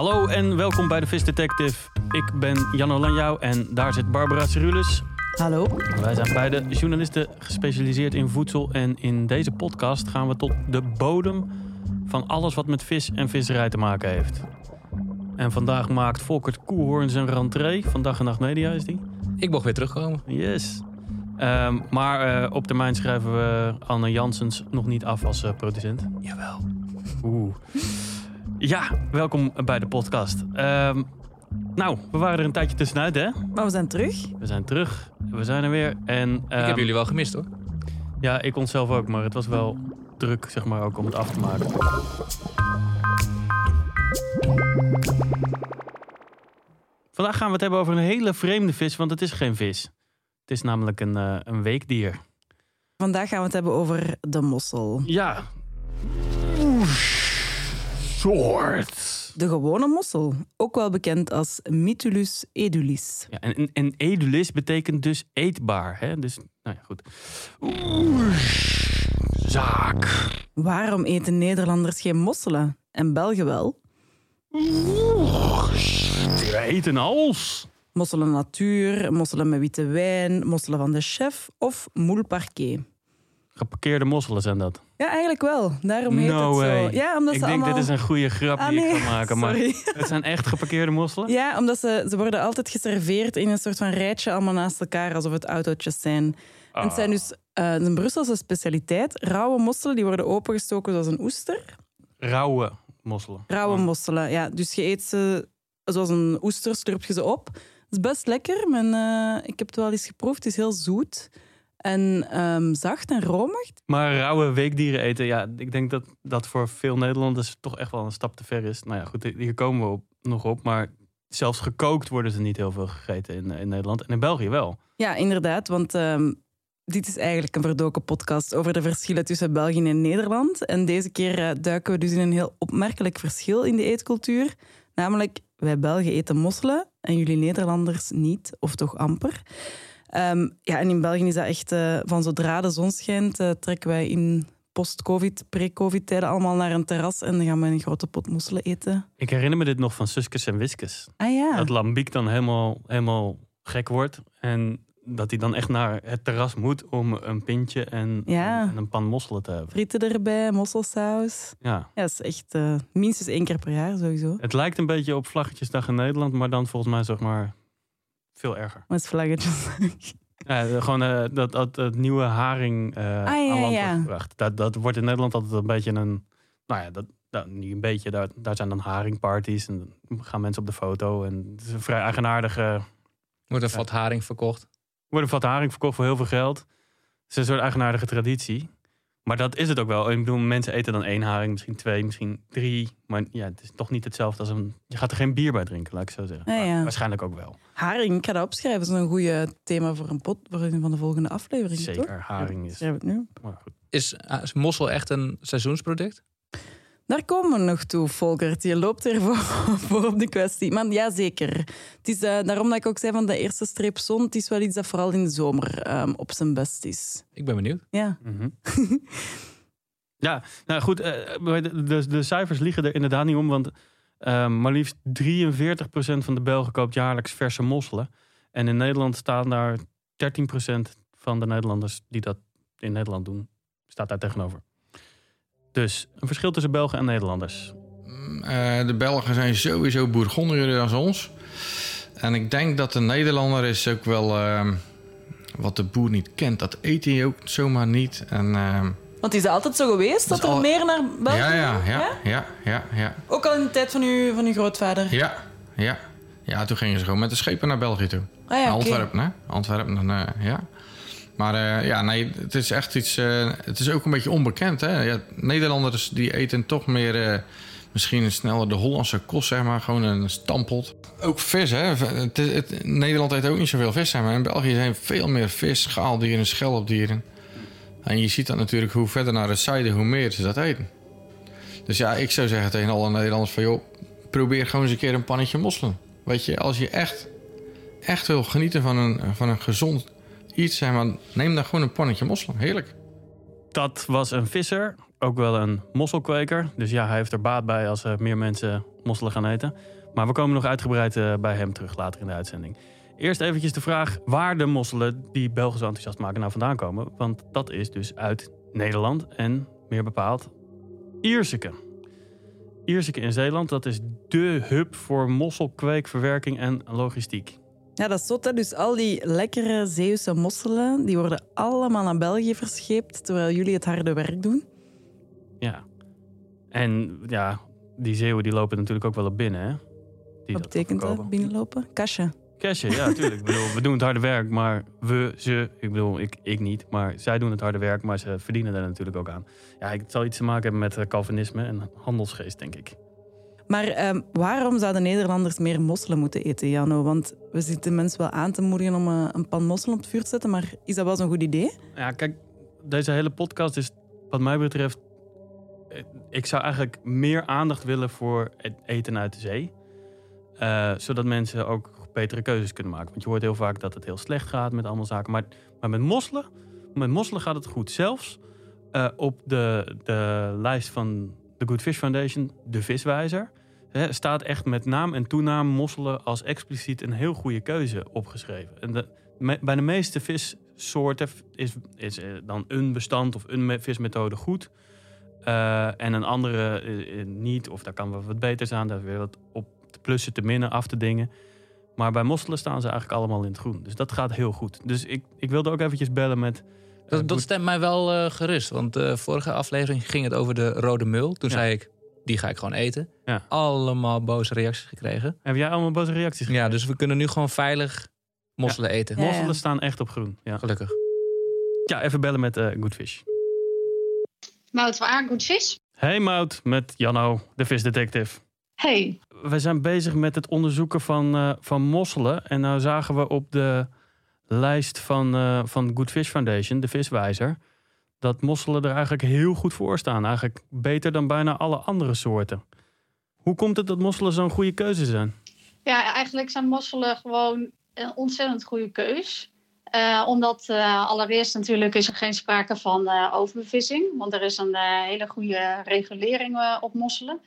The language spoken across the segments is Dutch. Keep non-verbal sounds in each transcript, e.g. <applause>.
Hallo en welkom bij de Vis Detective. Ik ben Jan Olanjou en daar zit Barbara Cerulus. Hallo. Wij zijn beide journalisten gespecialiseerd in voedsel. En in deze podcast gaan we tot de bodem van alles wat met vis en visserij te maken heeft. En vandaag maakt Volkert Koehoorn zijn rentree. Van Dag en Nacht Media is die. Ik mocht weer terugkomen. Yes. Ehm, maar eh, op termijn schrijven we Anne Janssens nog niet af als eh, producent. Jawel. Oeh. Ja, welkom bij de podcast. Ehm, nou, we waren er een tijdje tussenuit, hè? Maar we zijn terug. We zijn terug. We zijn er weer. En, Ik ehm, heb jullie wel gemist hoor. Ja, ik onszelf ook, maar het was wel druk, zeg maar, ook om het af te maken. Vandaag gaan we het hebben over een hele vreemde vis, want het is geen vis. Het is namelijk een, eh, een weekdier. Vandaag gaan we het hebben over de mossel. Ja. Soort. De gewone mossel, ook wel bekend als Mytilus edulis. Ja, en, en, en edulis betekent dus eetbaar. Hè? Dus, nou ja, goed. Oeh, zaak. Waarom eten Nederlanders geen mosselen en Belgen wel? Oeh, die eten als. Mosselen natuur, mosselen met witte wijn, mosselen van de chef of moule parquet. Geparkeerde mosselen zijn dat. Ja, eigenlijk wel. Daarom heet No het zo. Ja, omdat ik ze denk allemaal... dit is een goede grap Ah, die ik ga maken. Maar sorry. <laughs> het zijn echt geparkeerde mosselen? Ja, omdat ze, ze worden altijd geserveerd in een soort van rijtje allemaal naast elkaar, alsof het autootjes zijn. En het zijn dus eh, een Brusselse specialiteit. Rauwe mosselen die worden opengestoken zoals een oester. Rauwe mosselen. Rauwe Oh. mosselen, ja. Dus je eet ze zoals een oester, slurp je ze op. Het is best lekker. Men, eh, ik heb het wel eens geproefd. Het is heel zoet en ehm, zacht en romig. Maar rauwe weekdieren eten, ja, ik denk dat dat voor veel Nederlanders toch echt wel een stap te ver is. Nou ja, goed, hier komen we op, nog op. Maar zelfs gekookt worden ze niet heel veel gegeten in, in Nederland. En in België wel. Ja, inderdaad, want ehm, dit is eigenlijk een verdoken podcast over de verschillen tussen België en Nederland. En deze keer eh, duiken we dus in een heel opmerkelijk verschil in de eetcultuur. Namelijk, wij Belgen eten mosselen en jullie Nederlanders niet, of toch amper. Ehm, ja, en in België is dat echt eh, van zodra de zon schijnt, eh, trekken wij in post-covid, pre-covid-tijden allemaal naar een terras en dan gaan we een grote pot mosselen eten. Ik herinner me dit nog van Suskes en Wiskes. Ah ja, Dat Lambiek dan helemaal, helemaal gek wordt. En dat hij dan echt naar het terras moet om een pintje en, Ja. en een pan mosselen te hebben. frieten erbij, mosselsaus. Ja. Ja, dat is echt eh, minstens één keer per jaar sowieso. Het lijkt een beetje op Vlaggetjesdag in Nederland, maar dan volgens mij zeg maar veel erger. Met vlaggetjes. <laughs> Ja, gewoon eh, dat, dat het nieuwe haring eh ja, aan land ja. wordt gebracht. Dat, dat wordt in Nederland altijd een beetje een... Nou ja, dat, nou, niet een beetje. Daar, daar zijn dan haringparties en dan gaan mensen op de foto. En het is een vrij eigenaardige... Wordt een vat haring verkocht. wordt een vat haring verkocht voor heel veel geld. Het is een soort eigenaardige traditie. Maar dat is het ook wel. Ik bedoel, mensen eten dan één haring, misschien twee, misschien drie. Maar ja, het is toch niet hetzelfde als een... Je gaat er geen bier bij drinken, laat ik zo zeggen. Ja. Waarschijnlijk ook wel. Haring, ik ga dat opschrijven. Dat is een goed thema voor een pot voor een van de volgende afleveringen, toch? Zeker, haring is... Schrijf het nu. Maar goed. Is, is mossel echt een seizoensproduct? Daar komen we nog toe, Volkert. Je loopt er voor, <laughs> voor op de kwestie. Maar ja, zeker. Het is eh, daarom dat ik ook zei van de eerste streep zon. Het is wel iets dat vooral in de zomer ehm, op zijn best is. Ik ben benieuwd. Ja. Mhm. <laughs> ja, nou goed, eh, de, de, de cijfers liegen er inderdaad niet om, want eh, maar liefst 43% van de Belgen koopt jaarlijks verse mosselen. En in Nederland staan daar 13% van de Nederlanders die dat in Nederland doen, staat daar tegenover. Dus een verschil tussen Belgen en Nederlanders. Eh, de Belgen zijn sowieso bourgondiger dan ons. En ik denk dat de Nederlander is ook wel eh, wat de boer niet kent. Dat eet hij ook zomaar niet. En, eh, Want is het altijd zo geweest dat Dat er al- meer naar België ja, ja, ja, ja, ja, ja, Ook al in de tijd van uw, van uw grootvader? ja, ja. Ja, toen gingen ze gewoon met de schepen naar België toe. Ah ja, Naar oké. Antwerpen, hè? Antwerpen, dan, eh, ja. Maar eh, ja, nee, het is echt iets... eh, het is ook een beetje onbekend, hè? Ja, Nederlanders die eten toch meer... eh, misschien sneller de Hollandse kost, zeg maar. Gewoon een stampot. Ook vis, hè? Het, het- Nederland eet ook niet zoveel vis, zeg maar. In België zijn veel meer vis, schaaldieren, schelpdieren. En je ziet dat natuurlijk hoe verder naar het zuiden, hoe meer ze dat eten. Dus ja, ik zou zeggen tegen alle Nederlanders van... joh, probeer gewoon eens een keer een pannetje mosselen. Weet je, als je echt, echt wil genieten van een, van een gezond iets... Zeg maar, neem dan gewoon een pannetje mosselen. Heerlijk. Dat was een visser. ook wel een mosselkweker. Dus ja, hij heeft er baat bij als er meer mensen mosselen gaan eten. Maar we komen nog uitgebreid eh, bij hem terug later in de uitzending. Eerst eventjes de vraag waar de mosselen die Belgen zo enthousiast maken nou vandaan komen. Want dat is dus uit Nederland en meer bepaald Ierseke. Ierseke in Zeeland, dat is dé hub voor mosselkweekverwerking en logistiek. Ja, dat is zot. Hè? Dus al die lekkere Zeeuwse mosselen, die worden allemaal naar België verscheept, terwijl jullie het harde werk doen. Ja. En ja, die zeeuwen die lopen natuurlijk ook wel op binnen, hè? Die Wat betekent dat, binnenlopen? Kastje. Cashje, ja, natuurlijk. ik bedoel, we doen het harde werk, maar we, ze, ik bedoel, ik, ik niet, maar zij doen het harde werk, maar ze verdienen daar natuurlijk ook aan. Ja, het zal iets te maken hebben met eh, Calvinisme en handelsgeest, denk ik. Maar ehm, waarom zouden Nederlanders meer mosselen moeten eten, Jano? Want we zitten mensen wel aan te moedigen om eh, een pan mosselen op het vuur te zetten, maar is dat wel zo'n goed idee? Ja, kijk, deze hele podcast is, wat mij betreft, eh, ik zou eigenlijk meer aandacht willen voor het eten uit de zee. Eh, zodat mensen ook betere keuzes kunnen maken. Want je hoort heel vaak dat het heel slecht gaat met allemaal zaken. Maar, maar met mosselen, met mosselen gaat het goed. Zelfs op de, de lijst van de Good Fish Foundation, de viswijzer, hè, staat echt met naam en toenaam mosselen als expliciet een heel goede keuze opgeschreven. En de, me- bij de meeste vissoorten is, is eh, dan een bestand of een me- vismethode goed. Eh, en een andere eh, niet, of daar kan wel wat beters aan. Daar is weer wat op te plussen, te minnen, af te dingen. Maar bij mosselen staan ze eigenlijk allemaal in het groen. Dus dat gaat heel goed. Dus ik, ik wilde ook eventjes bellen met... Dat, stemt mij wel gerust. Want de vorige aflevering ging het over de rode mul. Toen Ja. zei ik, die ga ik gewoon eten. Ja. Allemaal boze reacties gekregen. Heb jij allemaal boze reacties Ja, dus we kunnen nu gewoon veilig mosselen eten. Ja. Mosselen staan echt op groen. Ja, Gelukkig. ja even bellen met eh Goodfish. Mout waar, goed vis. Hey Mout, met Janno, de visdetective. Hey, We zijn bezig met het onderzoeken van, eh, van mosselen. En nou zagen we op de lijst van, eh van Good Fish Foundation, de viswijzer... dat mosselen er eigenlijk heel goed voor staan. Eigenlijk beter dan bijna alle andere soorten. Hoe komt het dat mosselen zo'n goede keuze zijn? ja, eigenlijk zijn mosselen gewoon een ontzettend goede keus. Eh, omdat eh, allereerst natuurlijk is er geen sprake van eh, overbevissing. Want er is een hele goede regulering op mosselen.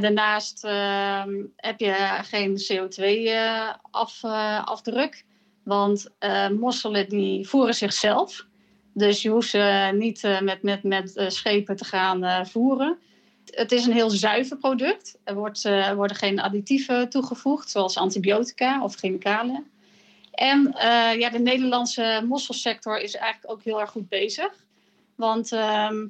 Daarnaast ehm, heb je geen CO2-afdruk. want eh, mosselen die voeren zichzelf. Dus je hoeft ze niet eh, met, met, met eh, schepen te gaan eh, voeren. Het is een heel zuiver product. Er, wordt, eh, er worden geen additieven toegevoegd, zoals antibiotica of chemicaliën. En eh, ja, de Nederlandse mosselsector is eigenlijk ook heel erg goed bezig. Want ehm,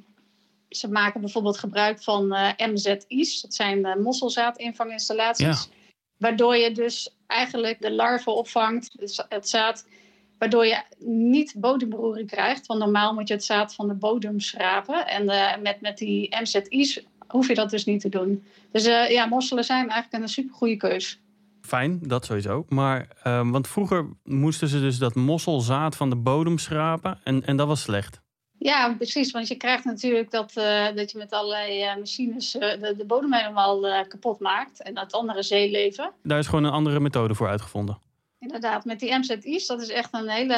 ze maken bijvoorbeeld gebruik van eh, MZI's. Dat zijn eh, mosselzaadinvanginstallaties. Waardoor je dus eigenlijk de larven opvangt, dus het zaad. Waardoor je niet bodemberoering krijgt. Want normaal moet je het zaad van de bodem schrapen. En eh, met, met die MZI's hoef je dat dus niet te doen. Dus eh, ja, mosselen zijn eigenlijk een supergoeie keus. Fijn, dat sowieso. Maar, ehm, want vroeger moesten ze dus dat mosselzaad van de bodem schrapen. En, en dat was slecht. Ja, precies. Want je krijgt natuurlijk dat, eh, dat je met allerlei machines de, de bodem helemaal kapot maakt. En het andere zeeleven. Daar is gewoon een andere methode voor uitgevonden. Inderdaad, met die MZI's, dat is echt een hele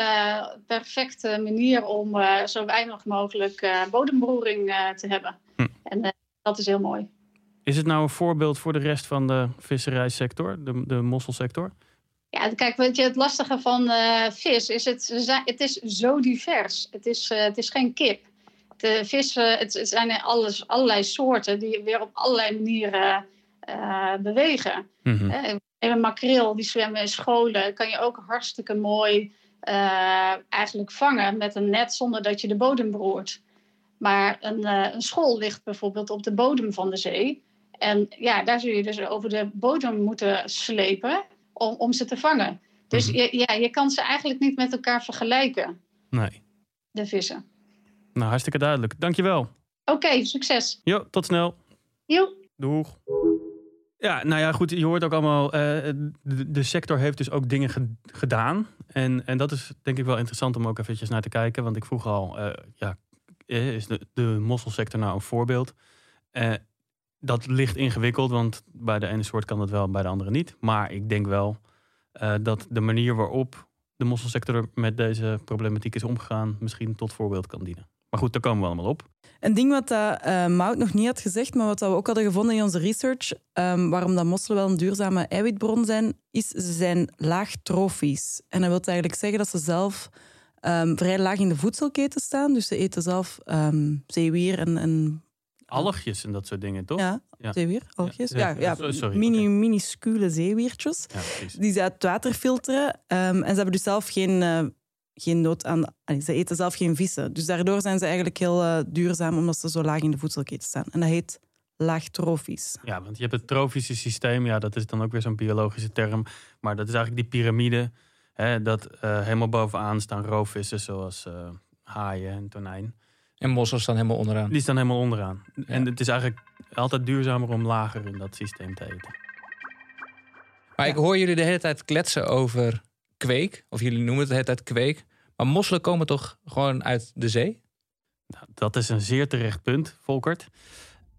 perfecte manier om eh, zo weinig mogelijk bodemberoering eh, te hebben. Hm. En dat is heel mooi. Is het nou een voorbeeld voor de rest van de visserijsector, de, de mosselsector? Ja, kijk, weet je, het lastige van vis is, het, het is zo divers. Het is, het is geen kip. De vissen, het, het zijn alles, allerlei soorten die weer op allerlei manieren bewegen. Mhm. Een makreel die zwemmen in scholen kan je ook hartstikke mooi eh, eigenlijk vangen met een net zonder dat je de bodem beroert. Maar een, eh, een school ligt bijvoorbeeld op de bodem van de zee. En ja, daar zul je dus over de bodem moeten slepen om, om ze te vangen. Dus Mhm. je, ja, je kan ze eigenlijk niet met elkaar vergelijken, Nee. de vissen. Nou, hartstikke duidelijk. Dankjewel. Oké, succes. Jo, tot snel. Joep. Doeg. Ja, nou ja, goed. Je hoort ook allemaal. eh, de, sector heeft dus ook dingen ge- gedaan. En, en dat is denk ik wel interessant om ook eventjes naar te kijken. Want ik vroeg al, eh, ja, eh, is de, de mosselsector nou een voorbeeld? Dat ligt ingewikkeld, want bij de ene soort kan dat wel, bij de andere niet. Maar ik denk wel dat de manier waarop de mosselsector met deze problematiek is omgegaan, misschien tot voorbeeld kan dienen. Maar goed, daar komen we allemaal op. Een ding wat dat, eh Mout nog niet had gezegd, maar wat dat we ook hadden gevonden in onze research, ehm, waarom dat mosselen wel een duurzame eiwitbron zijn, is ze zijn laag trofisch. En dat wil eigenlijk zeggen dat ze zelf ehm, vrij laag in de voedselketen staan. Dus ze eten zelf ehm, zeewier en, en Algjes en dat soort dingen, toch? ja, Ja. zeewier, algjes. Ja, Ja, ja, ja, so- sorry, mini, minuscule zeewiertjes. Die ze uit het water filteren. En ze hebben dus zelf geen, eh, geen nood aan... allee, ze eten zelf geen vissen. Dus daardoor zijn ze eigenlijk heel eh, duurzaam, omdat ze zo laag in de voedselketen staan. En dat heet laagtrofisch. Ja, want je hebt het trofische systeem. Ja, dat is dan ook weer zo'n biologische term. Maar dat is eigenlijk die piramide. Hè, dat eh, helemaal bovenaan staan roofvissen zoals eh, haaien en tonijn. En mossels staan helemaal onderaan. Die staan helemaal onderaan. En het is eigenlijk altijd duurzamer om lager in dat systeem te eten. Maar ik hoor jullie de hele tijd kletsen over kweek. Of jullie noemen het de tijd kweek. Maar mosselen komen toch gewoon uit de zee? Nou, dat is een zeer terecht punt, Volkert.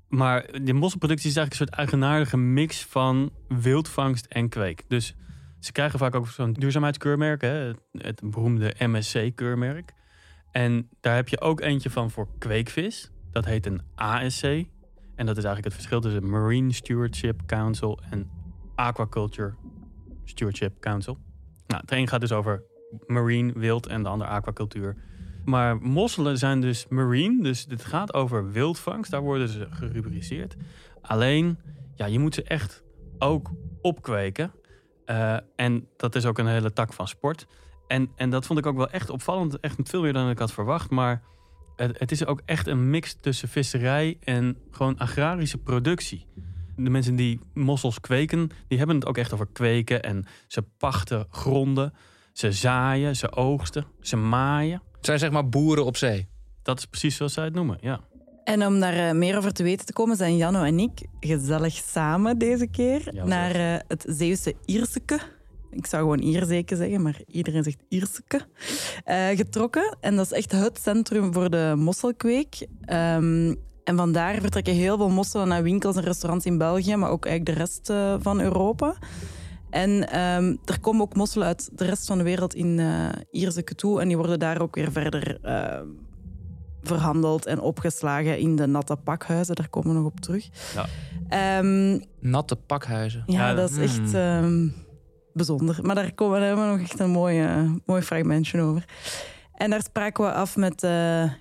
Maar die mosselproductie is eigenlijk een soort eigenaardige mix van wildvangst en kweek. Dus ze krijgen vaak ook zo'n duurzaamheidskeurmerk, hè? Het, het beroemde MSC-keurmerk. En daar heb je ook eentje van voor kweekvis. Dat heet een ASC. En dat is eigenlijk het verschil tussen Marine Stewardship Council en Aquaculture Stewardship Council. Nou, een gaat dus over marine, wild en de ander aquacultuur. Maar mosselen zijn dus marine, dus dit gaat over wildvangst. Daar worden ze gerubriceerd. Alleen, ja, je moet ze echt ook opkweken. Eh, en dat is ook een hele tak van sport. En, en dat vond ik ook wel echt opvallend. Echt veel meer dan ik had verwacht. Maar het, het is ook echt een mix tussen visserij en gewoon agrarische productie. De mensen die mossels kweken, die hebben het ook echt over kweken. En ze pachten gronden. Ze zaaien, ze oogsten, ze maaien. Het zijn zeg maar boeren op zee. Dat is precies zoals zij het noemen, ja. En om daar eh, meer over te weten te komen, zijn Janno en ik gezellig samen deze keer Ja, naar eh, het Zeeuwse Ierseke. Ik zou gewoon Ierzeke zeggen, maar iedereen zegt Ierseke. eh, getrokken. En dat is echt het centrum voor de mosselkweek. Ehm, en vandaar vertrekken heel veel mosselen naar winkels en restaurants in België, maar ook eigenlijk de rest eh, van Europa. En ehm, er komen ook mosselen uit de rest van de wereld in eh Ierseke toe. En die worden daar ook weer verder eh, verhandeld en opgeslagen in de natte pakhuizen. Daar komen we nog op terug. Ja. Ehm, Natte pakhuizen. ja, Ja, dat is echt ehm, bijzonder. Maar daar, komen, daar hebben we nog echt een mooi, eh, mooi fragmentje over. En daar spraken we af met eh,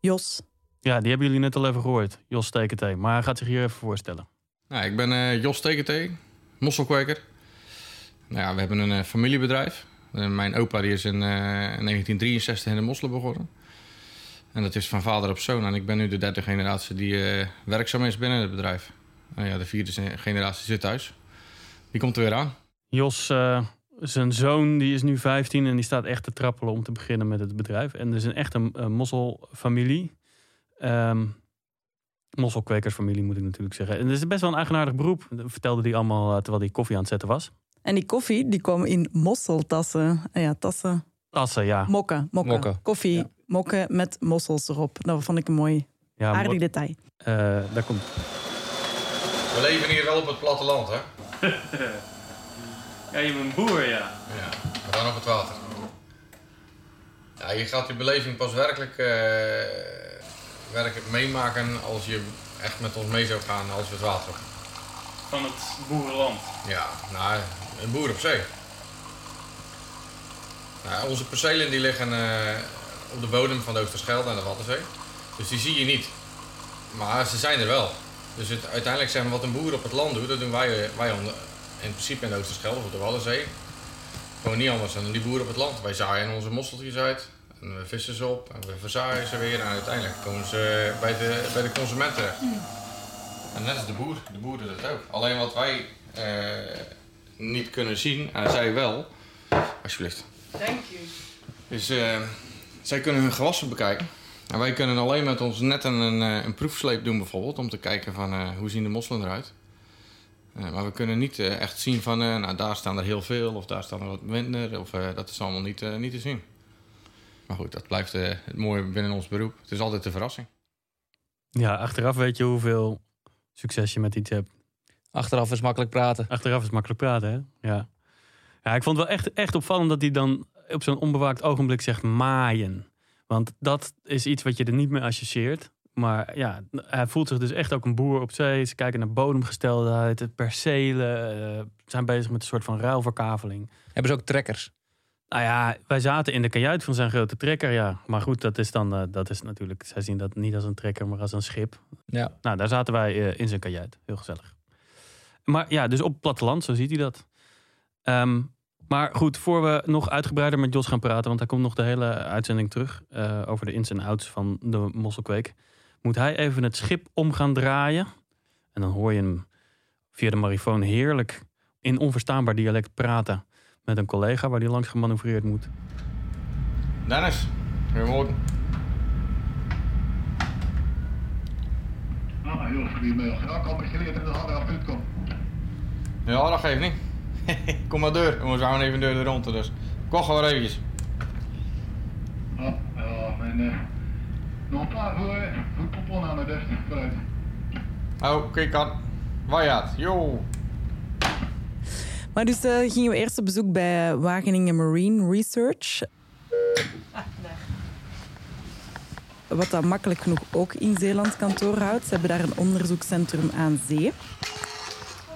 Jos. Ja, die hebben jullie net al even gehoord, Jos Stekentee. Maar hij gaat zich hier even voorstellen. Nou, ik ben eh, Jos Tekentee, mosselkweker. Nou ja, we hebben een eh, familiebedrijf. Eh, mijn opa die is in, eh, in 1963 in de mosselen begonnen. En dat is van vader op zoon. En ik ben nu de derde generatie die werkzaam is binnen het bedrijf. Nou ja, de vierde generatie zit thuis. Die komt er weer aan. Jos, zijn zoon, die is nu 15 en die staat echt te trappelen om te beginnen met het bedrijf. En er is een echte mosselfamilie. Ehm mosselkwekersfamilie moet ik natuurlijk zeggen. En het is best wel een eigenaardig beroep. Dat vertelde hij allemaal eh, terwijl hij koffie aan het zetten was. En die koffie die kwam in mosseltassen. Ah ja, tassen. Tassen, ja. Mokken. mokken. Mokken. Koffie, Ja. mokken met mossels erop. Dat vond ik een mooi, ja aardig detail. eh, daar komt We leven hier wel op het platteland, hè? <laughs> Ja, je bent een boer, ja. Ja, we gaan op het water. Ja, je gaat die beleving pas werkelijk, eh, werkelijk meemaken als je echt met ons mee zou gaan als we het water op. Van het boerenland. Ja, nou, een boer op zee. Nou, onze percelen die liggen eh, op de bodem van de Oosterschelde en de Waddenzee. Dus die zie je niet. Maar ze zijn er wel. Dus het, uiteindelijk zeggen we wat een boer op het land doet, dat doen wij, wij onder, in principe in de Oosterschelde of op de Waddenzee. Gewoon niet anders dan die boeren op het land. Wij zaaien onze mosseltjes uit en we vissen ze op en we verzaaien ze weer en uiteindelijk komen ze bij de, bij de consument terecht. En net als de boer, de boer doet het ook. Alleen wat wij eh, niet kunnen zien, en zij wel, alsjeblieft, Dank u. is eh, zij kunnen hun gewassen bekijken. En wij kunnen alleen met ons netten een, eh, een proefsleep doen bijvoorbeeld, om te kijken van hoe zien de mosselen eruit. Eh, maar we kunnen niet echt zien van, nou daar staan er heel veel of daar staan er wat minder. Of, dat is allemaal niet, niet te zien. Maar goed, dat blijft eh, het mooie binnen ons beroep. Het is altijd een verrassing. Ja, achteraf weet je hoeveel succes je met iets hebt. Achteraf is makkelijk praten. Achteraf is makkelijk praten, hè? Ja. Ja, ik vond het wel echt, echt opvallend dat hij dan op zo'n onbewaakt ogenblik zegt maaien. Want dat is iets wat je er niet mee associeert. Maar ja, hij voelt zich dus echt ook een boer op zee. Ze kijken naar bodemgesteldheid, het percelen. eh, zijn bezig met een soort van ruilverkaveling. Hebben ze ook trekkers? Nou ja, wij zaten in de kajuit van zijn grote trekker, ja. Maar goed, dat is dan, eh, dat is natuurlijk, zij zien dat niet als een trekker, maar als een schip. Ja. Nou, daar zaten wij eh, in zijn kajuit. Heel gezellig. Maar ja, dus op het platteland, zo ziet hij dat. Ehm, maar goed, voor we nog uitgebreider met Jos gaan praten, want hij komt nog de hele uitzending terug eh, over de ins en outs van de mosselkweek, moet hij even het schip om gaan draaien. En dan hoor je hem via de marifoon heerlijk in onverstaanbaar dialect praten met een collega waar hij langs gemanoeuvreerd moet. Dennis, goedemorgen. Ah, heel goedemiddag. Ja, me geleerd dat het harder af komt. Ja, dat geeft niet. <laughs> Kom maar deur. We gaan even deur de rond, dus. Kom gewoon eventjes. Ah, ja, mijn... eh nog een paar voor, eh, voor pompon aan de desk. Vooruit. Oh, kijk aan. Wajaat, yo. Maar dus eh, gingen we eerst op bezoek bij Wageningen Marine Research. Wat dat makkelijk genoeg ook in Zeeland kantoor houdt. Ze hebben daar een onderzoekscentrum aan zee.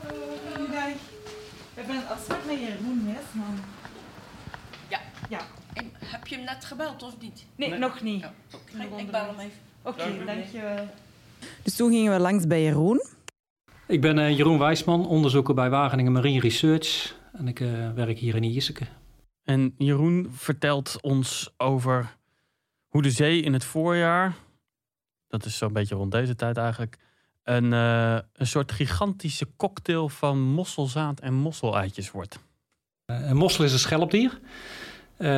Goedendag. We hebben een afspraak met Jeroen Meesman. Ja. Ja. En heb je hem net gebeld of niet? Nee, nog niet. Ja. Oké, ik bel hem even. Oké, dankjewel. Dus toen gingen we langs bij Jeroen. Ik ben eh, Jeroen Wijsman, onderzoeker bij Wageningen Marine Research. En ik eh, werk hier in Ierseke. En Jeroen vertelt ons over hoe de zee in het voorjaar, dat is zo'n beetje rond deze tijd eigenlijk, een, eh, een soort gigantische cocktail van mosselzaad en mosseleitjes wordt. Een mossel is een schelpdier. Dus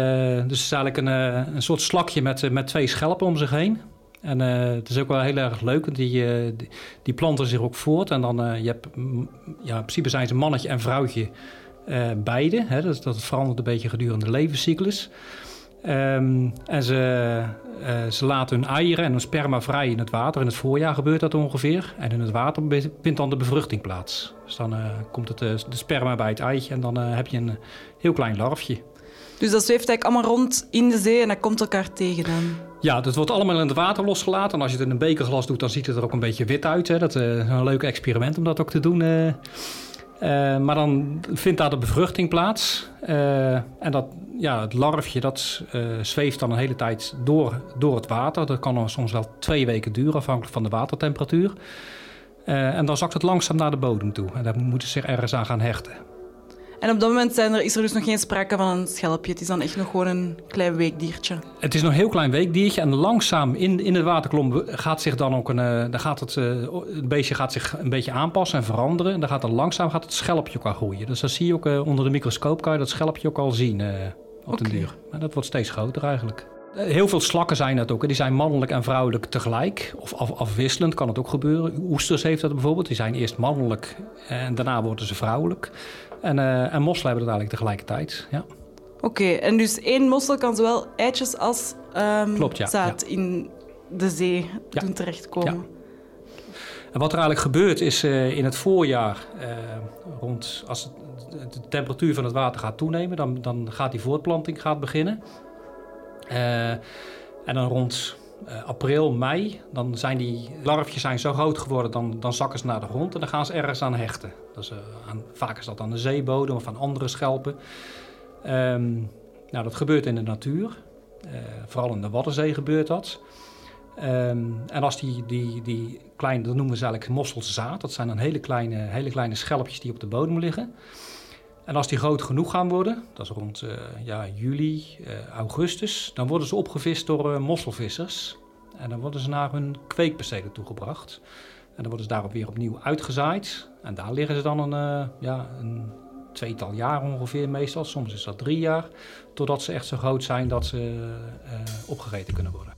het is eigenlijk een, een soort slakje met, met twee schelpen om zich heen. En eh, het is ook wel heel erg leuk, want die, eh, die, planten zich ook voort. En dan, eh, je hebt, mm, ja, in principe zijn ze mannetje en vrouwtje beide. Hè, dus dat verandert een beetje gedurende de levenscyclus. Ehm, en ze, ze laten hun eieren en hun sperma vrij in het water. In het voorjaar gebeurt dat ongeveer. En in het water vindt dan de bevruchting plaats. Dus dan komt het, de sperma bij het eitje en dan heb je een heel klein larfje. Dus dat zweeft eigenlijk allemaal rond in de zee en dat komt elkaar tegen dan. Ja, dat wordt allemaal in het water losgelaten. En als je het in een bekerglas doet, dan ziet het er ook een beetje wit uit. Hè. Dat eh, is een leuk experiment om dat ook te doen. eh. Eh, maar dan vindt daar de bevruchting plaats. Eh, en dat, ja, het larfje dat, eh, zweeft dan een hele tijd door, door het water. Dat kan soms wel twee weken duren, afhankelijk van de watertemperatuur. Eh, en dan zakt het langzaam naar de bodem toe. En daar moeten ze zich ergens aan gaan hechten. En op dat moment zijn er, is er dus nog geen sprake van een schelpje. Het is dan echt nog gewoon een klein weekdiertje. Het is nog een heel klein weekdiertje en langzaam in, in de waterklomp gaat zich dan ook een, eh, dan gaat het, eh, het beestje gaat zich een beetje aanpassen en veranderen. En dan gaat dan langzaam gaat het schelpje ook al groeien. Dus dat zie je ook eh, onder de microscoop kan je dat schelpje ook al zien op Oké. duur. Maar dat wordt steeds groter eigenlijk. Heel veel slakken zijn dat ook. Die zijn mannelijk en vrouwelijk tegelijk. Of af, afwisselend kan het ook gebeuren. Oesters heeft dat bijvoorbeeld. Die zijn eerst mannelijk en daarna worden ze vrouwelijk. En, eh, en mosselen hebben dat eigenlijk tegelijkertijd. Ja. Oké, en dus één mossel kan zowel eitjes als Klopt, ja, zaad in de zee doen terechtkomen. Ja. En wat er eigenlijk gebeurt is eh, in het voorjaar, eh, rond, als het- de temperatuur van het water gaat toenemen, dan, dan gaat die voortplanting gaat beginnen. En dan rond eh, april, mei, dan zijn die larfjes zijn zo groot geworden, dan, dan zakken ze naar de grond en dan gaan ze ergens aan hechten. Dus, eh, aan, vaak is dat aan de zeebodem of aan andere schelpen. Ehm, nou, dat gebeurt in de natuur. Eh, vooral in de Waddenzee gebeurt dat. Ehm, en als die, die, die kleine, dat noemen ze eigenlijk mosselzaad. Dat zijn dan hele kleine, hele kleine schelpjes die op de bodem liggen. En als die groot genoeg gaan worden, dat is rond eh, ja, juli, eh, augustus, dan worden ze opgevist door eh, mosselvissers. En dan worden ze naar hun kweekpercelen toegebracht. En dan worden ze daarop weer opnieuw uitgezaaid. En daar liggen ze dan een, ja, een tweetal jaar ongeveer meestal. Soms is dat drie jaar. Totdat ze echt zo groot zijn dat ze opgegeten kunnen worden.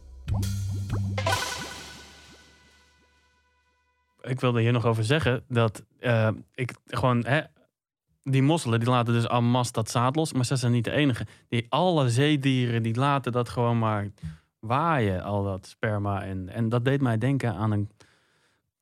Ik wilde hier nog over zeggen dat ik gewoon, hè, die mosselen die laten dus en masse dat zaad los, maar ze zijn niet de enige. Die alle zeedieren die laten dat gewoon maar waaien, al dat sperma. En, en dat deed mij denken aan een,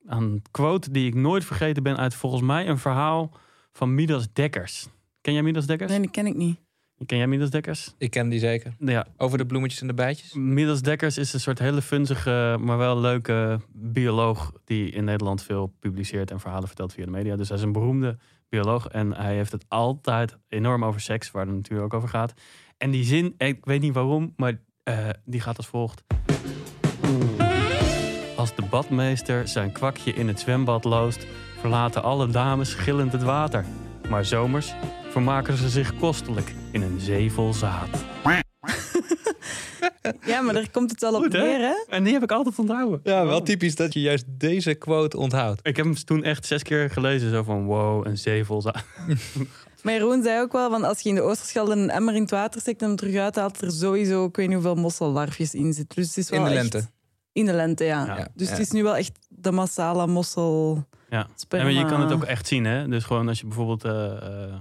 aan een quote die ik nooit vergeten ben uit volgens mij een verhaal van Midas Dekkers. Ken jij Midas Dekkers? Nee, die ken ik niet. Ken jij middelsdekkers? Ik ken die zeker. Ja, Over de bloemetjes en de bijtjes. Middelsdekkers is een soort hele funzige, maar wel leuke bioloog die in Nederland veel publiceert en verhalen vertelt via de media. Dus hij is een beroemde bioloog en hij heeft het altijd enorm over seks, waar het natuurlijk ook over gaat. En die zin, ik weet niet waarom, maar eh, die gaat als volgt. Als de badmeester zijn kwakje in het zwembad loost, verlaten alle dames gillend het water. Maar zomers vermaken ze zich kostelijk in een zee vol zaad. Ja, maar daar komt het wel op Goed, neer, hè? En die heb ik altijd onthouden. Ja, wel typisch dat je juist deze quote onthoudt. Ik heb hem toen echt zes keer gelezen. Zo van, wow, een zaad. <laughs> Maar Jeroen zei ook wel, van als je in de Oosterschelde een emmer in het water steekt en hem terug uithaalt, er sowieso, ik weet niet hoeveel mossellarfjes in zitten. Dus het is wel In de echt- lente. In de lente, ja. Ja. Dus Ja. het is nu wel echt de massale mossel... Ja. En maar je kan het ook echt zien, hè? Dus gewoon als je bijvoorbeeld... eh, eh,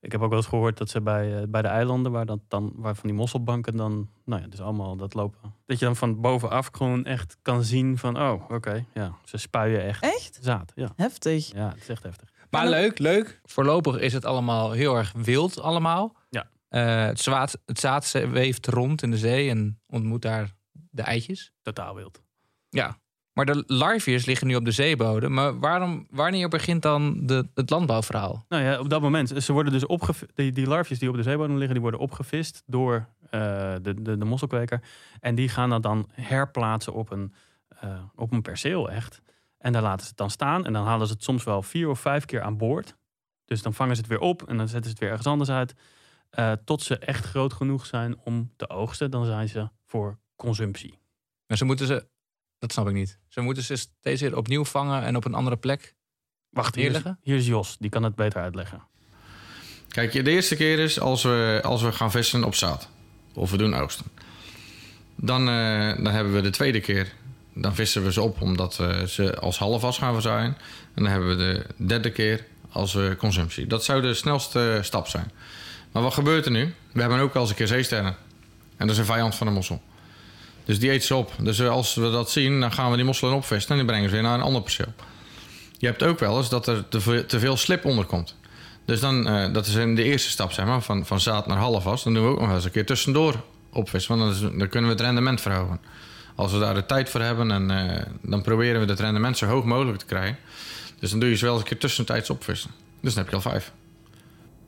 ik heb ook wel eens gehoord dat ze bij, eh, bij de eilanden, waar, dat dan, waar van die mosselbanken dan, nou ja, dus allemaal dat lopen. Dat je dan van bovenaf gewoon echt kan zien van, oh, oké, ja, ze spuien echt Echt? zaad. Ja. Heftig. ja, het is echt heftig. Maar leuk, leuk. Voorlopig is het allemaal heel erg wild allemaal. Ja. Eh, het, zaad, het zaad weeft rond in de zee en ontmoet daar de eitjes. Totaal wild. Ja. Maar de larviërs liggen nu op de zeebodem. Maar waarom, wanneer begint dan de, het landbouwverhaal? Nou ja, op dat moment, ze worden dus opgevist, die, die larfjes die op de zeebodem liggen, die worden opgevist door eh, de, de, de mosselkweker. En die gaan dat dan herplaatsen op een, eh, op een perceel echt. En daar laten ze het dan staan. En dan halen ze het soms wel vier of vijf keer aan boord. Dus dan vangen ze het weer op en dan zetten ze het weer ergens anders uit. eh, tot ze echt groot genoeg zijn om te oogsten. Dan zijn ze voor consumptie. Maar ze moeten ze, dat snap ik niet. Ze moeten ze steeds weer opnieuw vangen en op een andere plek. Wacht, hier is, hier is Jos. Die kan het beter uitleggen. Kijk, de eerste keer is als we, als we gaan vissen op zaad. Of we doen oogsten. Dan, eh, dan hebben we de tweede keer. Dan vissen we ze op omdat we ze als halfwas gaan verzaaien. En dan hebben we de derde keer als eh, consumptie. Dat zou de snelste stap zijn. Maar wat gebeurt er nu? We hebben ook wel eens een keer zeesterren. En dat is een vijand van de mossel. Dus die eet ze op. Dus als we dat zien, dan gaan we die mosselen opvissen... en die brengen ze weer naar een ander perceel. Je hebt ook wel eens dat er te veel, slip onder komt. Dus dan, eh, dat is in de eerste stap, zeg maar, van, van zaad naar halfwas. Dan doen we ook nog wel eens een keer tussendoor opvissen. Want dan, is- dan kunnen we het rendement verhogen. Als we daar de tijd voor hebben, en, eh, dan proberen we het rendement zo hoog mogelijk te krijgen. Dus dan doe je ze wel eens een keer tussentijds opvissen. Dus dan heb je al vijf.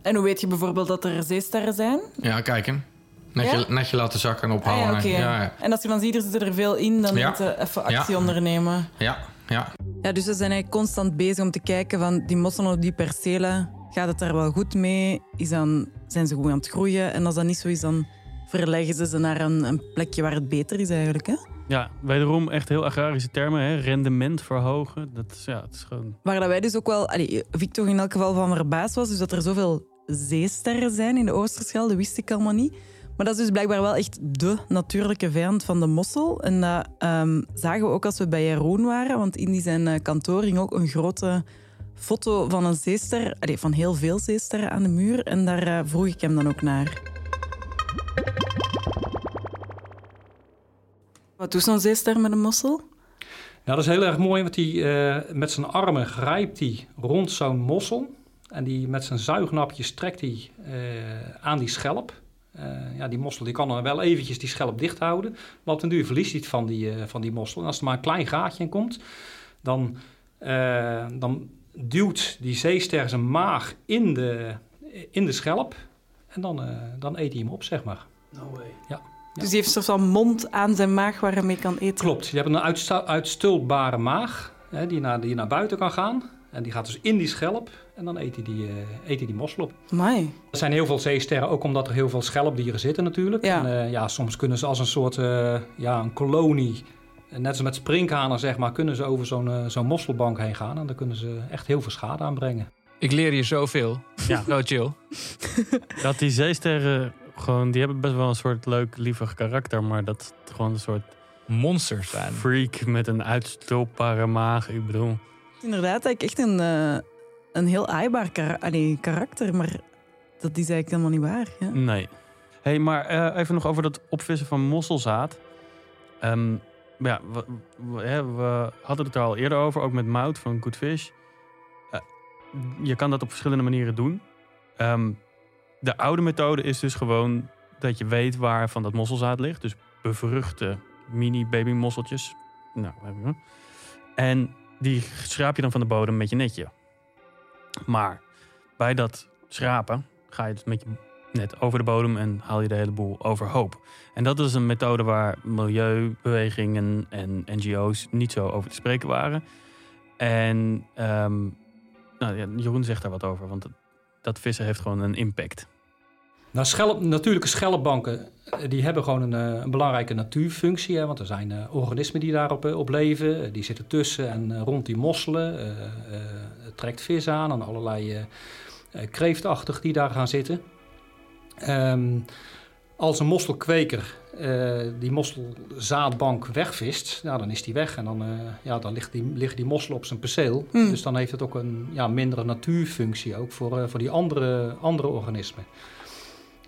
En hoe weet je bijvoorbeeld dat er zeesterren zijn? Ja, kijk hem. Netje, Ja? netje laten zakken en Ah, ophouden. ja, oké. ja, ja, En als je dan ziet, er zitten er veel in, dan Ja. moet je even actie Ja. ondernemen. ja, ja. Ja, dus we zijn eigenlijk constant bezig om te kijken van die mosselen op die percelen. Gaat het daar wel goed mee? Is dan, zijn ze goed aan het groeien? En als dat niet zo is, dan verleggen ze ze naar een, een plekje waar het beter is eigenlijk. Hè? Ja, wederom echt heel agrarische termen. Hè? Rendement verhogen. Dat is, ja, het is gewoon... Waar dat wij dus ook wel, allee, Victor in elk geval van verbaasd was, dus dat er zoveel zeesterren zijn in de Oosterschelde, wist ik allemaal niet. Maar dat is dus blijkbaar wel echt de natuurlijke vijand van de mossel. En dat ehm, zagen we ook als we bij Jeroen waren, want in die zijn eh, kantoor hing ook een grote foto van een zeester, van heel veel zeesterren aan de muur. En daar eh, vroeg ik hem dan ook naar. Wat doet zo'n zeester met een mossel? Nou, dat is heel erg mooi, want die, eh, met zijn armen grijpt hij rond zo'n mossel. En die, met zijn zuignapjes trekt hij aan die schelp. Eh, ja, die mossel die kan dan wel eventjes die schelp dicht houden. Maar op den duur verliest hij het van die, eh, van die mossel. En als er maar een klein gaatje in komt, dan, eh, dan duwt die zeester zijn maag in de, in de schelp. En dan, eh, dan eet hij hem op, zeg maar. Ja. Dus die heeft een soort van mond aan zijn maag waar hij mee kan eten. Klopt, je hebt een uitstulpbare maag hè, die, naar, die naar buiten kan gaan. En die gaat dus in die schelp en dan eet hij die, eh, eet hij die mossel op. Amai. Er zijn heel veel zeesterren, ook omdat er heel veel schelpdieren zitten natuurlijk. Ja. En, eh, ja, soms kunnen ze als een soort eh, ja, een kolonie, net als met sprinkhanen zeg maar, kunnen ze over zo'n zo'n mosselbank heen gaan. En dan kunnen ze echt heel veel schade aanbrengen. Ik leer hier zoveel. Ja. <laughs> Zo chill. <laughs> Dat die zeesterren gewoon, die hebben best wel een soort leuk, lievig karakter. Maar dat het gewoon een soort Monsters zijn. freak met een uitstulpbare maag. Ik bedoel, Inderdaad, eigenlijk echt een, eh, een heel aaibaar karakter, maar dat is eigenlijk helemaal niet waar. Ja. nee. hey, maar eh, even nog over dat opvissen van mosselzaad. Ehm, ja, we, hadden het er al eerder over, ook met Mout van Good Fish. Eh, je kan dat op verschillende manieren doen. Ehm, de oude methode is dus gewoon dat je weet waar van dat mosselzaad ligt. Dus bevruchte mini baby mosseltjes. Nou. En die schraap je dan van de bodem met je netje. Maar bij dat schrapen ga je dus met je net over de bodem en haal je de hele boel overhoop. En dat is een methode waar milieubewegingen en NGO's niet zo over te spreken waren. En ehm, nou, Jeroen zegt daar wat over, want dat vissen heeft gewoon een impact. Nou, schelp, natuurlijke schelpbanken eh, die hebben gewoon een, eh, een belangrijke natuurfunctie. Hè, want er zijn eh, organismen die daarop op leven. Die zitten tussen en rond die mosselen. Het trekt vis aan en allerlei kreeftachtig die daar gaan zitten. Ehm, als een mosselkweker die mosselzaadbank wegvist, nou, dan is die weg. En dan, ja, dan ligt die, liggen die mosselen op zijn perceel. Hmm. Dus dan heeft het ook een ja, mindere natuurfunctie ook voor, voor die andere, andere organismen.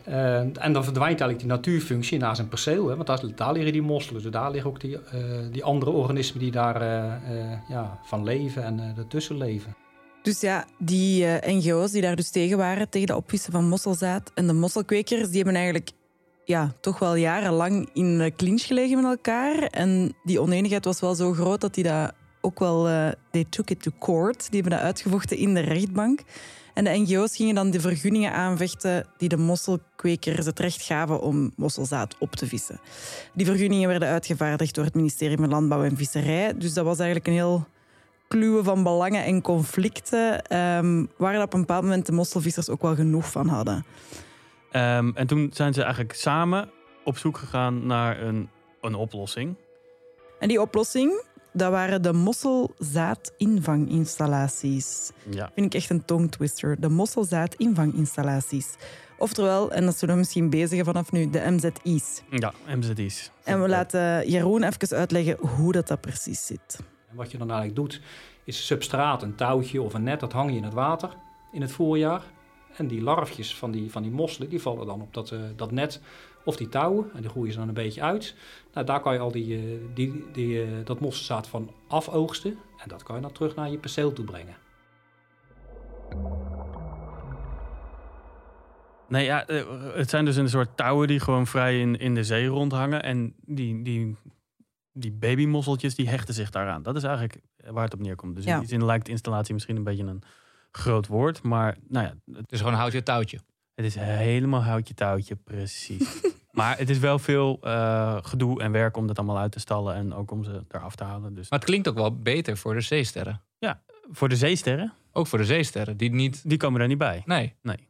Eh, en dan verdwijnt eigenlijk die natuurfunctie naar zijn perceel. Hè, want daar, daar liggen die mosselen. Dus daar liggen ook die, eh, die andere organismen die daar eh, ja, van leven en ertussen leven. Dus ja, die NGO's die daar dus tegen waren, tegen de opvissen van mosselzaad en de mosselkwekers, die hebben eigenlijk ja, toch wel jarenlang in clinch gelegen met elkaar. En die oneenigheid was wel zo groot dat die dat ook wel... they took it to court. Die hebben dat uitgevochten in de rechtbank. En de NGO's gingen dan de vergunningen aanvechten die de mosselkwekers het recht gaven om mosselzaad op te vissen. Die vergunningen werden uitgevaardigd door het ministerie van Landbouw en Visserij. Dus dat was eigenlijk een heel kluwen van belangen en conflicten, ehm, waar dat op een bepaald moment de mosselvissers ook wel genoeg van hadden. Ehm, en toen zijn ze eigenlijk samen op zoek gegaan naar een, een oplossing. En die oplossing, dat waren de mosselzaadinvanginstallaties. Ja. Vind ik echt een tongtwister. De mosselzaadinvanginstallaties. Oftewel, en dat zullen we misschien bezigen vanaf nu, de MZI's. Ja, MZI's. En we laten Jeroen even uitleggen hoe dat, dat precies zit. En wat je dan eigenlijk doet, is substraat, een touwtje of een net, dat hang je in het water in het voorjaar. En die larfjes van die, van die mosselen, die vallen dan op dat, eh, dat net of die touwen. En die groeien ze dan een beetje uit. Nou, daar kan je al die, eh, die, die, eh, dat mosselzaad van afoogsten. En dat kan je dan terug naar je perceel toe brengen. Nee, ja, eh, het zijn dus een soort touwen die gewoon vrij in, in de zee rondhangen. En die, die, die babymosseltjes die hechten zich daaraan. Dat is eigenlijk waar het op neerkomt. Dus Ja. in die zin lijkt installatie misschien een beetje een groot woord. Maar nou ja, het, Dus gewoon houd je touwtje. Het is helemaal houtje touwtje, precies. <laughs> maar het is wel veel eh, gedoe en werk om dat allemaal uit te stallen. En ook om ze eraf te halen. Dus Maar het klinkt ook wel beter voor de zeesterren. voor de zeesterren, Ook voor de zeesterren, die niet... die komen daar niet bij. Nee. Nee.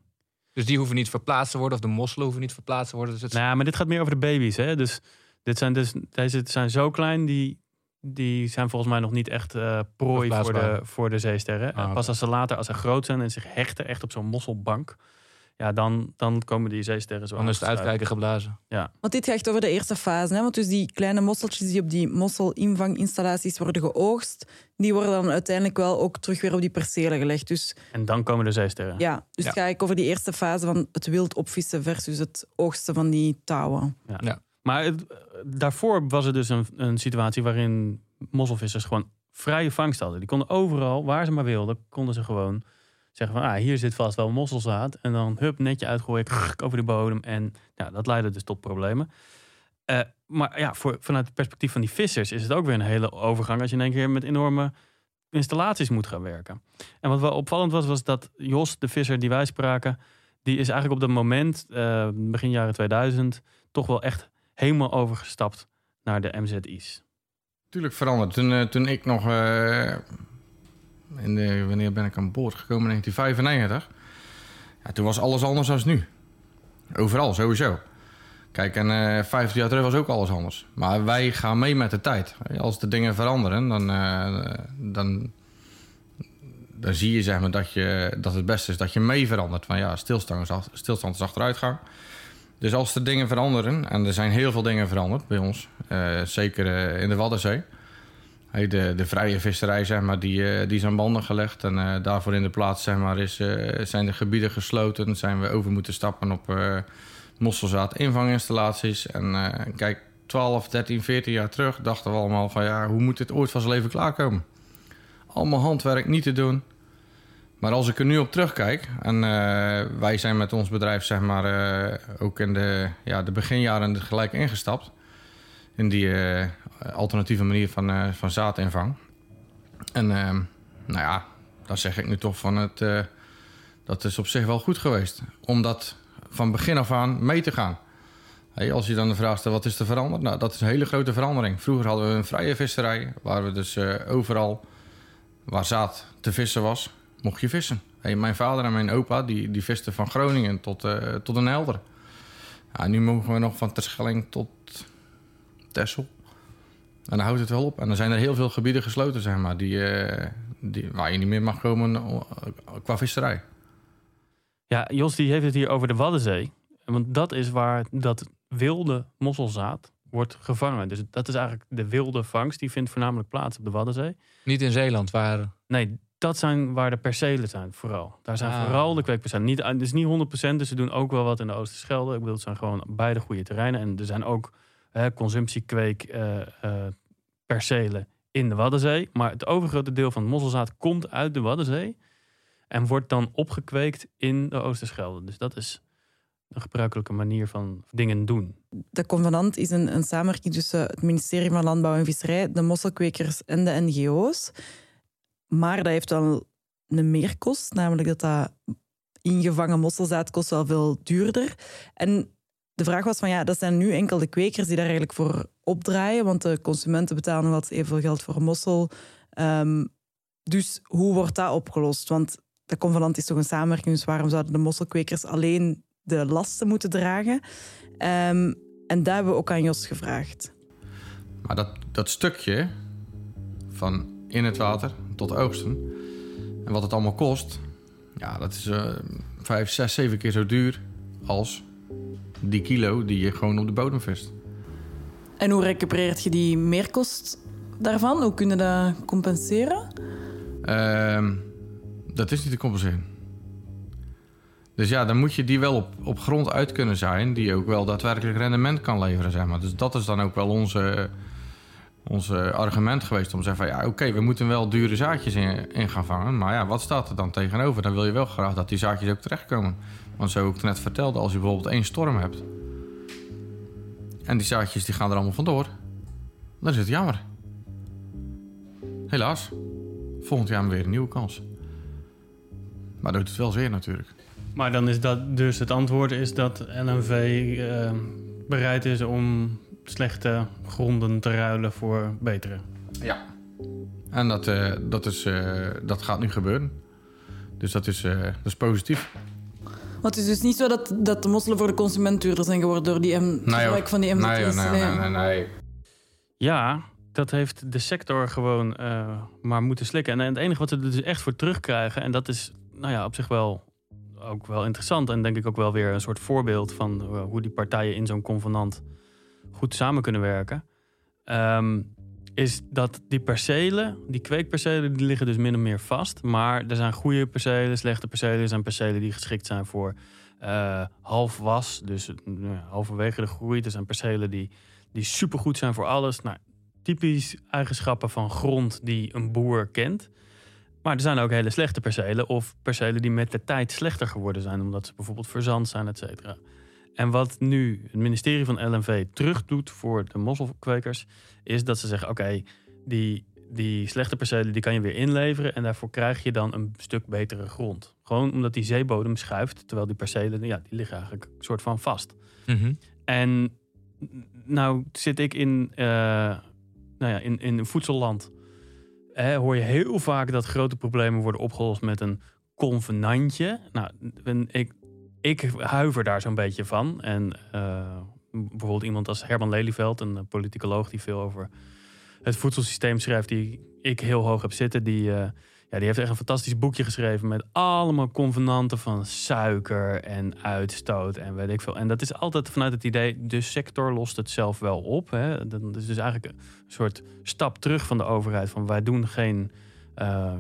Dus die hoeven niet verplaatst te worden, of de mosselen hoeven niet verplaatst te worden. Dus het... Nou, maar dit gaat meer over de baby's. Hè? Dus dit zijn dus deze zijn zo klein, die, die zijn volgens mij nog niet echt eh, prooi voor de, voor de zeesterren. Ah, Pas als ze later, als ze groot zijn en zich hechten echt op zo'n mosselbank, ja, dan, dan komen die zeesterren zo Dan is het uitkijken geblazen. Want dit gaat echt over de eerste fase. Hè? Want dus die kleine mosseltjes die op die mosselinvanginstallaties worden geoogst, die worden dan uiteindelijk wel ook terug weer op die percelen gelegd. Dus En dan komen de zeesterren. ja, dus Ja. het gaat eigenlijk over die eerste fase van het wild opvissen versus het oogsten van die touwen. Maar het- daarvoor was er dus een, een situatie waarin mosselvissers gewoon vrije vangst hadden. Die konden overal, waar ze maar wilden, konden ze gewoon zeggen van, ah, hier zit vast wel mosselzaad. En dan hup, netje uitgooien, over de bodem. En ja, dat leidde dus tot problemen. Eh, maar ja, voor, vanuit het perspectief van die vissers is het ook weer een hele overgang als je in één keer met enorme installaties moet gaan werken. En wat wel opvallend was, was dat Jos, de visser die wij spraken, die is eigenlijk op dat moment, eh, begin jaren 2000, toch wel echt helemaal overgestapt naar de MZI's. Tuurlijk veranderd. Toen, eh, toen ik nog... de, wanneer ben ik aan boord gekomen? In 1995. Ja, toen was alles anders dan nu. Overal, sowieso. Kijk, en eh 15 jaar terug was ook alles anders. Maar wij gaan mee met de tijd. Als de dingen veranderen, dan, eh, dan, dan zie je zeg maar, dat, je, dat het beste is dat je mee verandert. Van ja, stilstand is, stilstand achteruitgang. Dus als de dingen veranderen, en er zijn heel veel dingen veranderd bij ons, eh, zeker eh, in de Waddenzee. De, de vrije visserij, zeg maar, die, eh, die aan banden gelegd. En eh, daarvoor in de plaats zeg maar, is, eh, zijn de gebieden gesloten. Zijn we over moeten stappen op eh mosselzaad invanginstallaties. En kijk, 12, 13, 14 jaar terug dachten we allemaal van... ja, hoe moet dit ooit van zijn leven klaarkomen? Allemaal handwerk niet te doen. Maar als ik er nu op terugkijk, en wij zijn met ons bedrijf zeg maar, ook in de, ja, de beginjaren gelijk ingestapt. In die alternatieve manier van, eh, van zaadinvang. En ehm, nou ja, dan zeg ik nu toch van het, eh, dat is op zich wel goed geweest. Om dat van begin af aan mee te gaan. Hey, als je dan de vraag stelt, wat is er veranderd? Nou, dat is een hele grote verandering. Vroeger hadden we een vrije visserij, waar we dus eh, overal waar zaad te vissen was, mocht je vissen. Hey, mijn vader en mijn opa, die, die visten van Groningen tot, eh tot een Helder. Ja, nu mogen we nog van Terschelling tot Texel. En dan houdt het wel op. En dan zijn er heel veel gebieden gesloten, zeg maar, die, eh, die, waar je niet meer mag komen eh, qua visserij. Ja, Jos die heeft het hier over de Waddenzee. Want dat is waar dat wilde mosselzaad wordt gevangen. Dus dat is eigenlijk de wilde vangst. Die vindt voornamelijk plaats op de Waddenzee. Niet in Zeeland, waar... Nee, dat zijn waar de percelen zijn vooral. Daar zijn Ah. vooral de kweekpercelen. Niet, het is niet 100%, dus ze doen ook wel wat in de Oosterschelde. Ik bedoel, het zijn gewoon beide goede terreinen. En er zijn ook consumptiekweek eh, eh, percelen in de Waddenzee. Maar het overgrote deel van het mosselzaad komt uit de Waddenzee. En wordt dan opgekweekt in de Oosterschelde. Dus dat is een gebruikelijke manier van dingen doen. De convenant is een, een samenwerking tussen het ministerie van Landbouw en Visserij, de mosselkwekers en de NGO's. Maar dat heeft wel een meerkost, namelijk dat dat ingevangen mosselzaad kost wel veel duurder. En de vraag was van ja, dat zijn nu enkel de kwekers die daar eigenlijk voor opdraaien, want de consumenten betalen altijd evenveel geld voor mossel. Ehm, dus hoe wordt dat opgelost? Want de convenant is toch een samenwerking, dus waarom zouden de mosselkwekers alleen de lasten moeten dragen? Ehm, en daar hebben we ook aan Jos gevraagd. Maar dat, dat stukje van in het water tot oogsten en wat het allemaal kost, ja, dat is eh vijf, zes, zeven keer zo duur als die kilo die je gewoon op de bodem vist. En hoe recupereert je die meerkost daarvan? Hoe kun je dat compenseren? Ehm, dat is niet te compenseren. Dus ja, dan moet je die wel op, op grond uit kunnen zijn... die ook wel daadwerkelijk rendement kan leveren, zeg maar. Dus dat is dan ook wel onze, onze argument geweest om te zeggen van... ja, oké, we moeten wel dure zaadjes in, in gaan vangen... maar ja, wat staat er dan tegenover? Dan wil je wel graag dat die zaadjes ook terechtkomen. Want zo ik net vertelde, als je bijvoorbeeld één storm hebt... en die zaadjes die gaan er allemaal vandoor... dan is het jammer. Helaas. Volgend jaar weer een nieuwe kans. Maar dat doet het wel zeer natuurlijk. Maar dan is dat dus het antwoord is dat LNV eh, bereid is om slechte gronden te ruilen voor betere. Ja. En dat, eh, dat, is, eh, dat gaat nu gebeuren. Dus dat is, dat is positief. Want het is dus niet zo dat, dat de mosselen voor de consument duurder zijn geworden door die M, Nee, gebruik hoor. van die Nee, MZT's. nee, nee, nee, nee. Ja, dat heeft de sector gewoon eh, maar moeten slikken. En het enige wat ze er dus echt voor terugkrijgen, en dat is nou ja, op zich wel ook wel interessant. En denk ik ook wel weer een soort voorbeeld van eh, hoe die partijen in zo'n convenant goed samen kunnen werken. ehm, is dat die percelen, die kweekpercelen, die liggen dus min of meer vast. Maar er zijn goede percelen, slechte percelen. Er zijn percelen die geschikt zijn voor eh half was. Dus eh, halverwege de groei. Er zijn percelen die, die supergoed zijn voor alles. Nou, typisch eigenschappen van grond die een boer kent. Maar er zijn ook hele slechte percelen of percelen die met de tijd slechter geworden zijn, omdat ze bijvoorbeeld verzand zijn, et cetera. En wat nu het ministerie van LNV terug doet voor de mosselkwekers, is dat ze zeggen: oké, die, die slechte percelen die kan je weer inleveren en daarvoor krijg je dan een stuk betere grond. Gewoon omdat die zeebodem schuift, terwijl die percelen, ja, die liggen eigenlijk een soort van vast. Mhm. En nou zit ik in, eh, nou ja, in, in een voedselland. Hè, hoor je heel vaak dat grote problemen worden opgelost met een convenantje. Nou, ik, ik huiver daar zo'n beetje van. En eh, bijvoorbeeld iemand als Herman Lelyveld, een eh, politicoloog die veel over het voedselsysteem schrijft, die ik heel hoog heb zitten, die, eh, ja, die heeft echt een fantastisch boekje geschreven met allemaal convenanten van suiker en uitstoot en weet ik veel. En dat is altijd vanuit het idee, de sector lost het zelf wel op. Hè. Dat is dus eigenlijk een soort stap terug van de overheid. Van wij doen geen eh,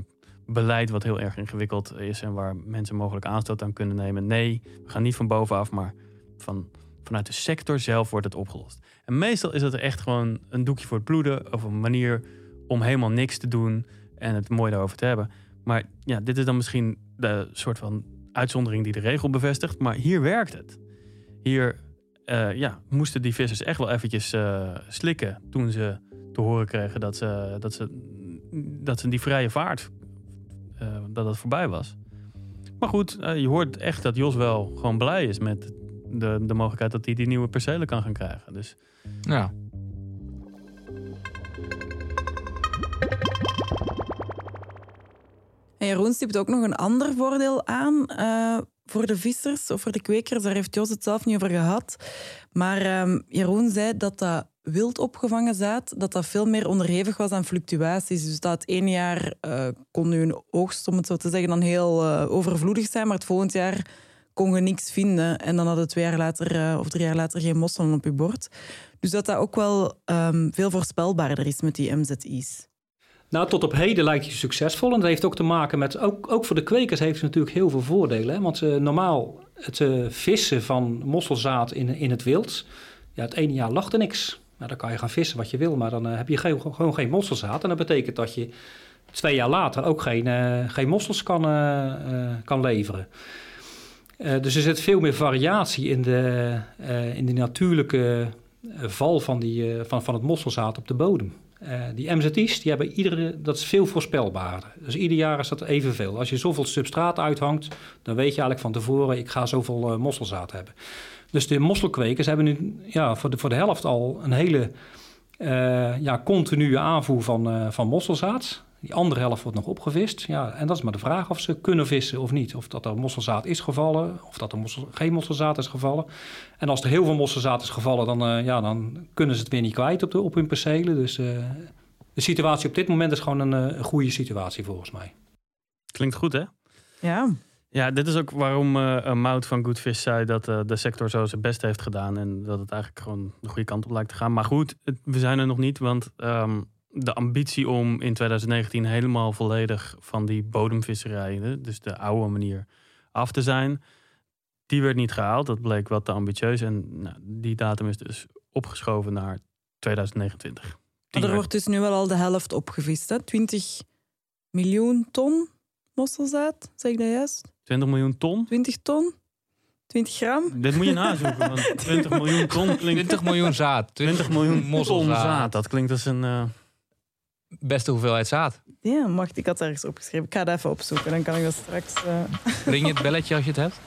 beleid wat heel erg ingewikkeld is en waar mensen mogelijk aanstoot aan kunnen nemen. Nee, we gaan niet van bovenaf, maar van, vanuit de sector zelf wordt het opgelost. En meestal is het echt gewoon een doekje voor het bloeden of een manier om helemaal niks te doen en het mooi daarover te hebben. Maar ja, dit is dan misschien de soort van uitzondering die de regel bevestigt. Maar hier werkt het. Hier eh, ja, moesten die vissers echt wel eventjes eh, slikken toen ze te horen kregen dat ze, dat ze, dat ze die vrije vaart, dat het voorbij was. Maar goed, eh, je hoort echt dat Jos wel gewoon blij is met de, de mogelijkheid dat hij die nieuwe percelen kan gaan krijgen. Dus Ja. En Jeroen stipt ook nog een ander voordeel aan eh, voor de vissers of voor de kwekers. Daar heeft Jos het zelf niet over gehad. Maar ehm, Jeroen zei dat dat wild opgevangen zaad, dat dat veel meer onderhevig was aan fluctuaties. Dus dat het ene jaar eh, kon een oogst, om het zo te zeggen, dan heel eh, overvloedig zijn, maar het volgend jaar kon je niks vinden. En dan had het twee jaar later eh, of drie jaar later geen mosselen op je bord. Dus dat dat ook wel ehm, veel voorspelbaarder is met die MZI's. Nou, tot op heden lijkt je succesvol. En dat heeft ook te maken met, ook, ook voor de kwekers heeft het natuurlijk heel veel voordelen. Hè? Want normaal, het vissen van mosselzaad in, in het wild, ja, het ene jaar lag er niks. Nou, dan kan je gaan vissen wat je wil, maar dan eh, heb je geen, gewoon geen mosselzaad. En dat betekent dat je twee jaar later ook geen, eh, geen mossels kan, eh, kan leveren. Dus er zit veel meer variatie in de, in de natuurlijke val van, die, van, van het mosselzaad op de bodem. Die MZI's, die hebben iedere, dat is veel voorspelbaarder. Dus ieder jaar is dat evenveel. Als je zoveel substraat uithangt, dan weet je eigenlijk van tevoren, ik ga zoveel mosselzaad hebben. Dus de mosselkwekers hebben nu ja, voor, de, voor de helft al een hele eh, ja, continue aanvoer van, eh, van mosselzaad. Die andere helft wordt nog opgevist. Ja, en dat is maar de vraag of ze kunnen vissen of niet. Of dat er mosselzaad is gevallen, of dat er mossel, geen mosselzaad is gevallen. En als er heel veel mosselzaad is gevallen, dan, eh, ja, dan kunnen ze het weer niet kwijt op, de, op hun percelen. Dus eh, de situatie op dit moment is gewoon een, eh, een goede situatie volgens mij. klinkt goed, hè? Ja, Ja, dit is ook waarom eh eh, Mout van Goodfish zei dat eh, de sector zo zijn best heeft gedaan. En dat het eigenlijk gewoon de goede kant op lijkt te gaan. Maar goed, het- we zijn er nog niet. Want ehm, de ambitie om in 2019 helemaal volledig van die bodemvisserijen, dus de oude manier, af te zijn, die werd niet gehaald. Dat bleek wat te ambitieus. En nou, die datum is dus opgeschoven naar 2029. Tien maar er wordt dus nu wel al de helft opgevist. Hè? 20 miljoen ton mosselzaad, zeg ik dat juist? 20 miljoen ton? 20 ton? 20 gram? Dit moet je <laughs> nazoeken, want 20 miljoen ton klinkt... 20 miljoen zaad. 20 miljoen ton mosselzaad. zaad. Dat klinkt als een... eh, Beste hoeveelheid zaad. Ja, wacht, ik had het ergens opgeschreven. Ik ga dat even opzoeken, dan kan ik dat straks... eh, <laughs> Ring je het belletje als je het hebt?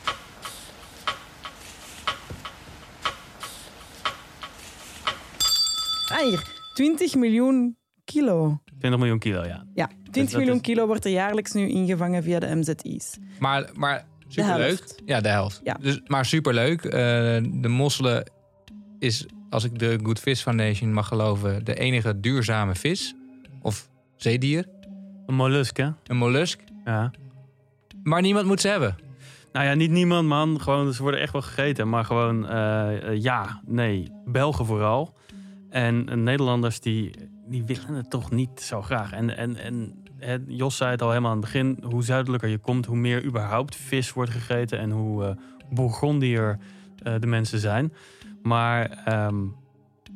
Ah, hier. 20 miljoen kilo. 20 miljoen kilo, ja. Ja, 20 dat miljoen is- kilo wordt er jaarlijks nu ingevangen via de MZI's. Maar, maar superleuk. helft. Ja, de helft. Ja. Dus, maar superleuk. Eh, de mosselen is, als ik de Good Fish Foundation mag geloven, de enige duurzame vis. Of zeedier. Een mollusk, hè? Een mollusk. Ja. Maar niemand moet ze hebben. Nou ja, niet niemand, man. Gewoon, ze worden echt wel gegeten. Maar gewoon, eh, ja, nee. Belgen vooral. En Nederlanders, die, die willen het toch niet zo graag. En, en, en Jos zei het al helemaal aan het begin. Hoe zuidelijker je komt, hoe meer überhaupt vis wordt gegeten. En hoe eh bourgondier eh, de mensen zijn. Maar ehm,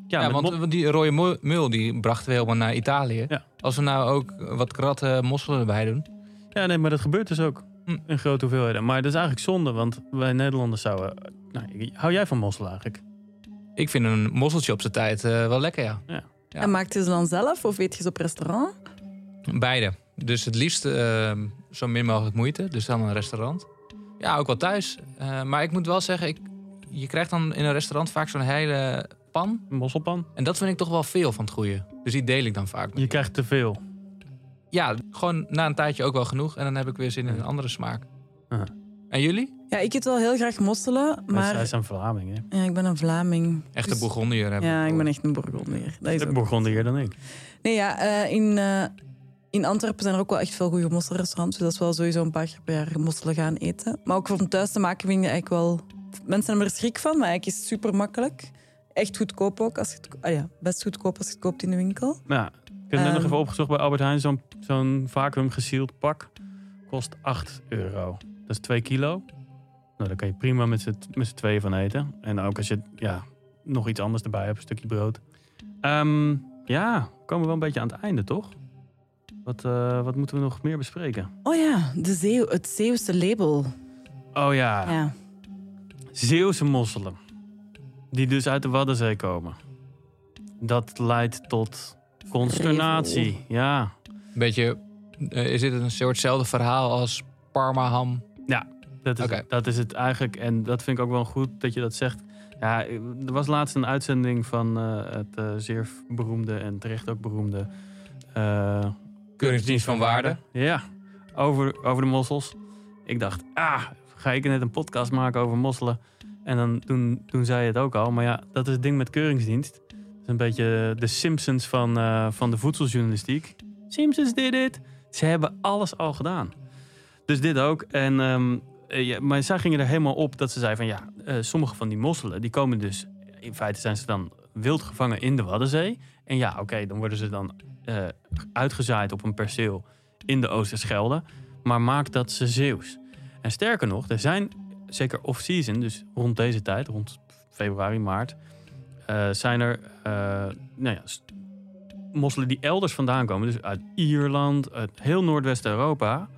ja, want die rode mul- die brachten we helemaal naar Italië. Ja. Als we nou ook wat kratten mosselen erbij doen. Ja, nee, maar dat gebeurt dus ook Hm. in grote hoeveelheden. Maar dat is eigenlijk zonde, want wij Nederlanders zouden... Nou, hou jij van mossel eigenlijk? Ik vind een mosseltje op zijn tijd eh, wel lekker, ja. Ja. En maakt je ze dan zelf of eet je ze op restaurant? Beide. Dus het liefst eh, zo min mogelijk moeite. Dus dan een restaurant. Ja, ook wel thuis. Eh, maar ik moet wel zeggen, ik, je krijgt dan in een restaurant vaak zo'n hele pan. Een mosselpan? En dat vind ik toch wel veel van het goede. Dus die deel ik dan vaak. met- Je krijgt te veel. Ja, gewoon na een tijdje ook wel genoeg. En dan heb ik weer zin in een andere smaak. Aha. En jullie? Ja, ik eet wel heel graag mosselen, Maar... Zij maar zijn Vlaming, hè? ja, ik ben een Vlaming. Echte Dus- Bourgondier hebben. Ja, ik ben echt een Bourgondier. Dat is begon hier dan ik. Nee, ja, eh, in, eh, in Antwerpen zijn er ook wel echt veel goede mosselrestaurants. Dus dat is wel sowieso een paar keer per jaar mosselen gaan eten. Maar ook om thuis te maken vind ik eigenlijk wel... Mensen hebben er schrik van, maar eigenlijk is het super makkelijk. Echt goedkoop ook. Als je het, ah ja, best goedkoop als je het koopt in de winkel. Nou, ik heb net nog Ehm. even opgezocht bij Albert Heijn. Zo'n zo'n vacuüm gesield pak kost 8 euro. Dat is 2 kilo. Nou, daar kan je prima met z'n tweeën van eten. En ook als je ja, nog iets anders erbij hebt, een stukje brood. Ehm, ja, komen we wel een beetje aan het einde, toch? Wat, eh, wat moeten we nog meer bespreken? Oh ja, de Zeeuw, het Zeeuwse label. Oh ja, Ja. Zeeuwse mosselen. Die dus uit de Waddenzee komen. Dat leidt tot consternatie. Ja, Beetje, eh, is dit een soortzelfde verhaal als Parmaham? Dat is, het, dat is het eigenlijk. En dat vind ik ook wel goed dat je dat zegt. Ja, er was laatst een uitzending van eh, het eh, zeer beroemde en terecht ook beroemde... eh, Keuringsdienst van Waarde. Ja, over, over de mossels. Ik dacht, ah, ga ik net een podcast maken over mosselen? En dan, toen, toen zei je het ook al. Maar ja, dat is het ding met keuringsdienst. Het is een beetje de Simpsons van, van de voedseljournalistiek. Simpsons did it. Ze hebben alles al gedaan. Dus dit ook. En, ehm, eh, ja, maar zij gingen er helemaal op dat ze zeiden van ja, eh, sommige van die mosselen, die komen dus, in feite zijn ze dan wild gevangen in de Waddenzee. En ja, oké, dan worden ze dan eh, uitgezaaid op een perceel in de Oosterschelde. Maar maakt dat ze Zeeuws. En sterker nog, er zijn zeker off-season, dus rond deze tijd, rond februari, maart, zijn er nou ja, mosselen die elders vandaan komen. Dus uit Ierland, uit heel Noordwest-Europa.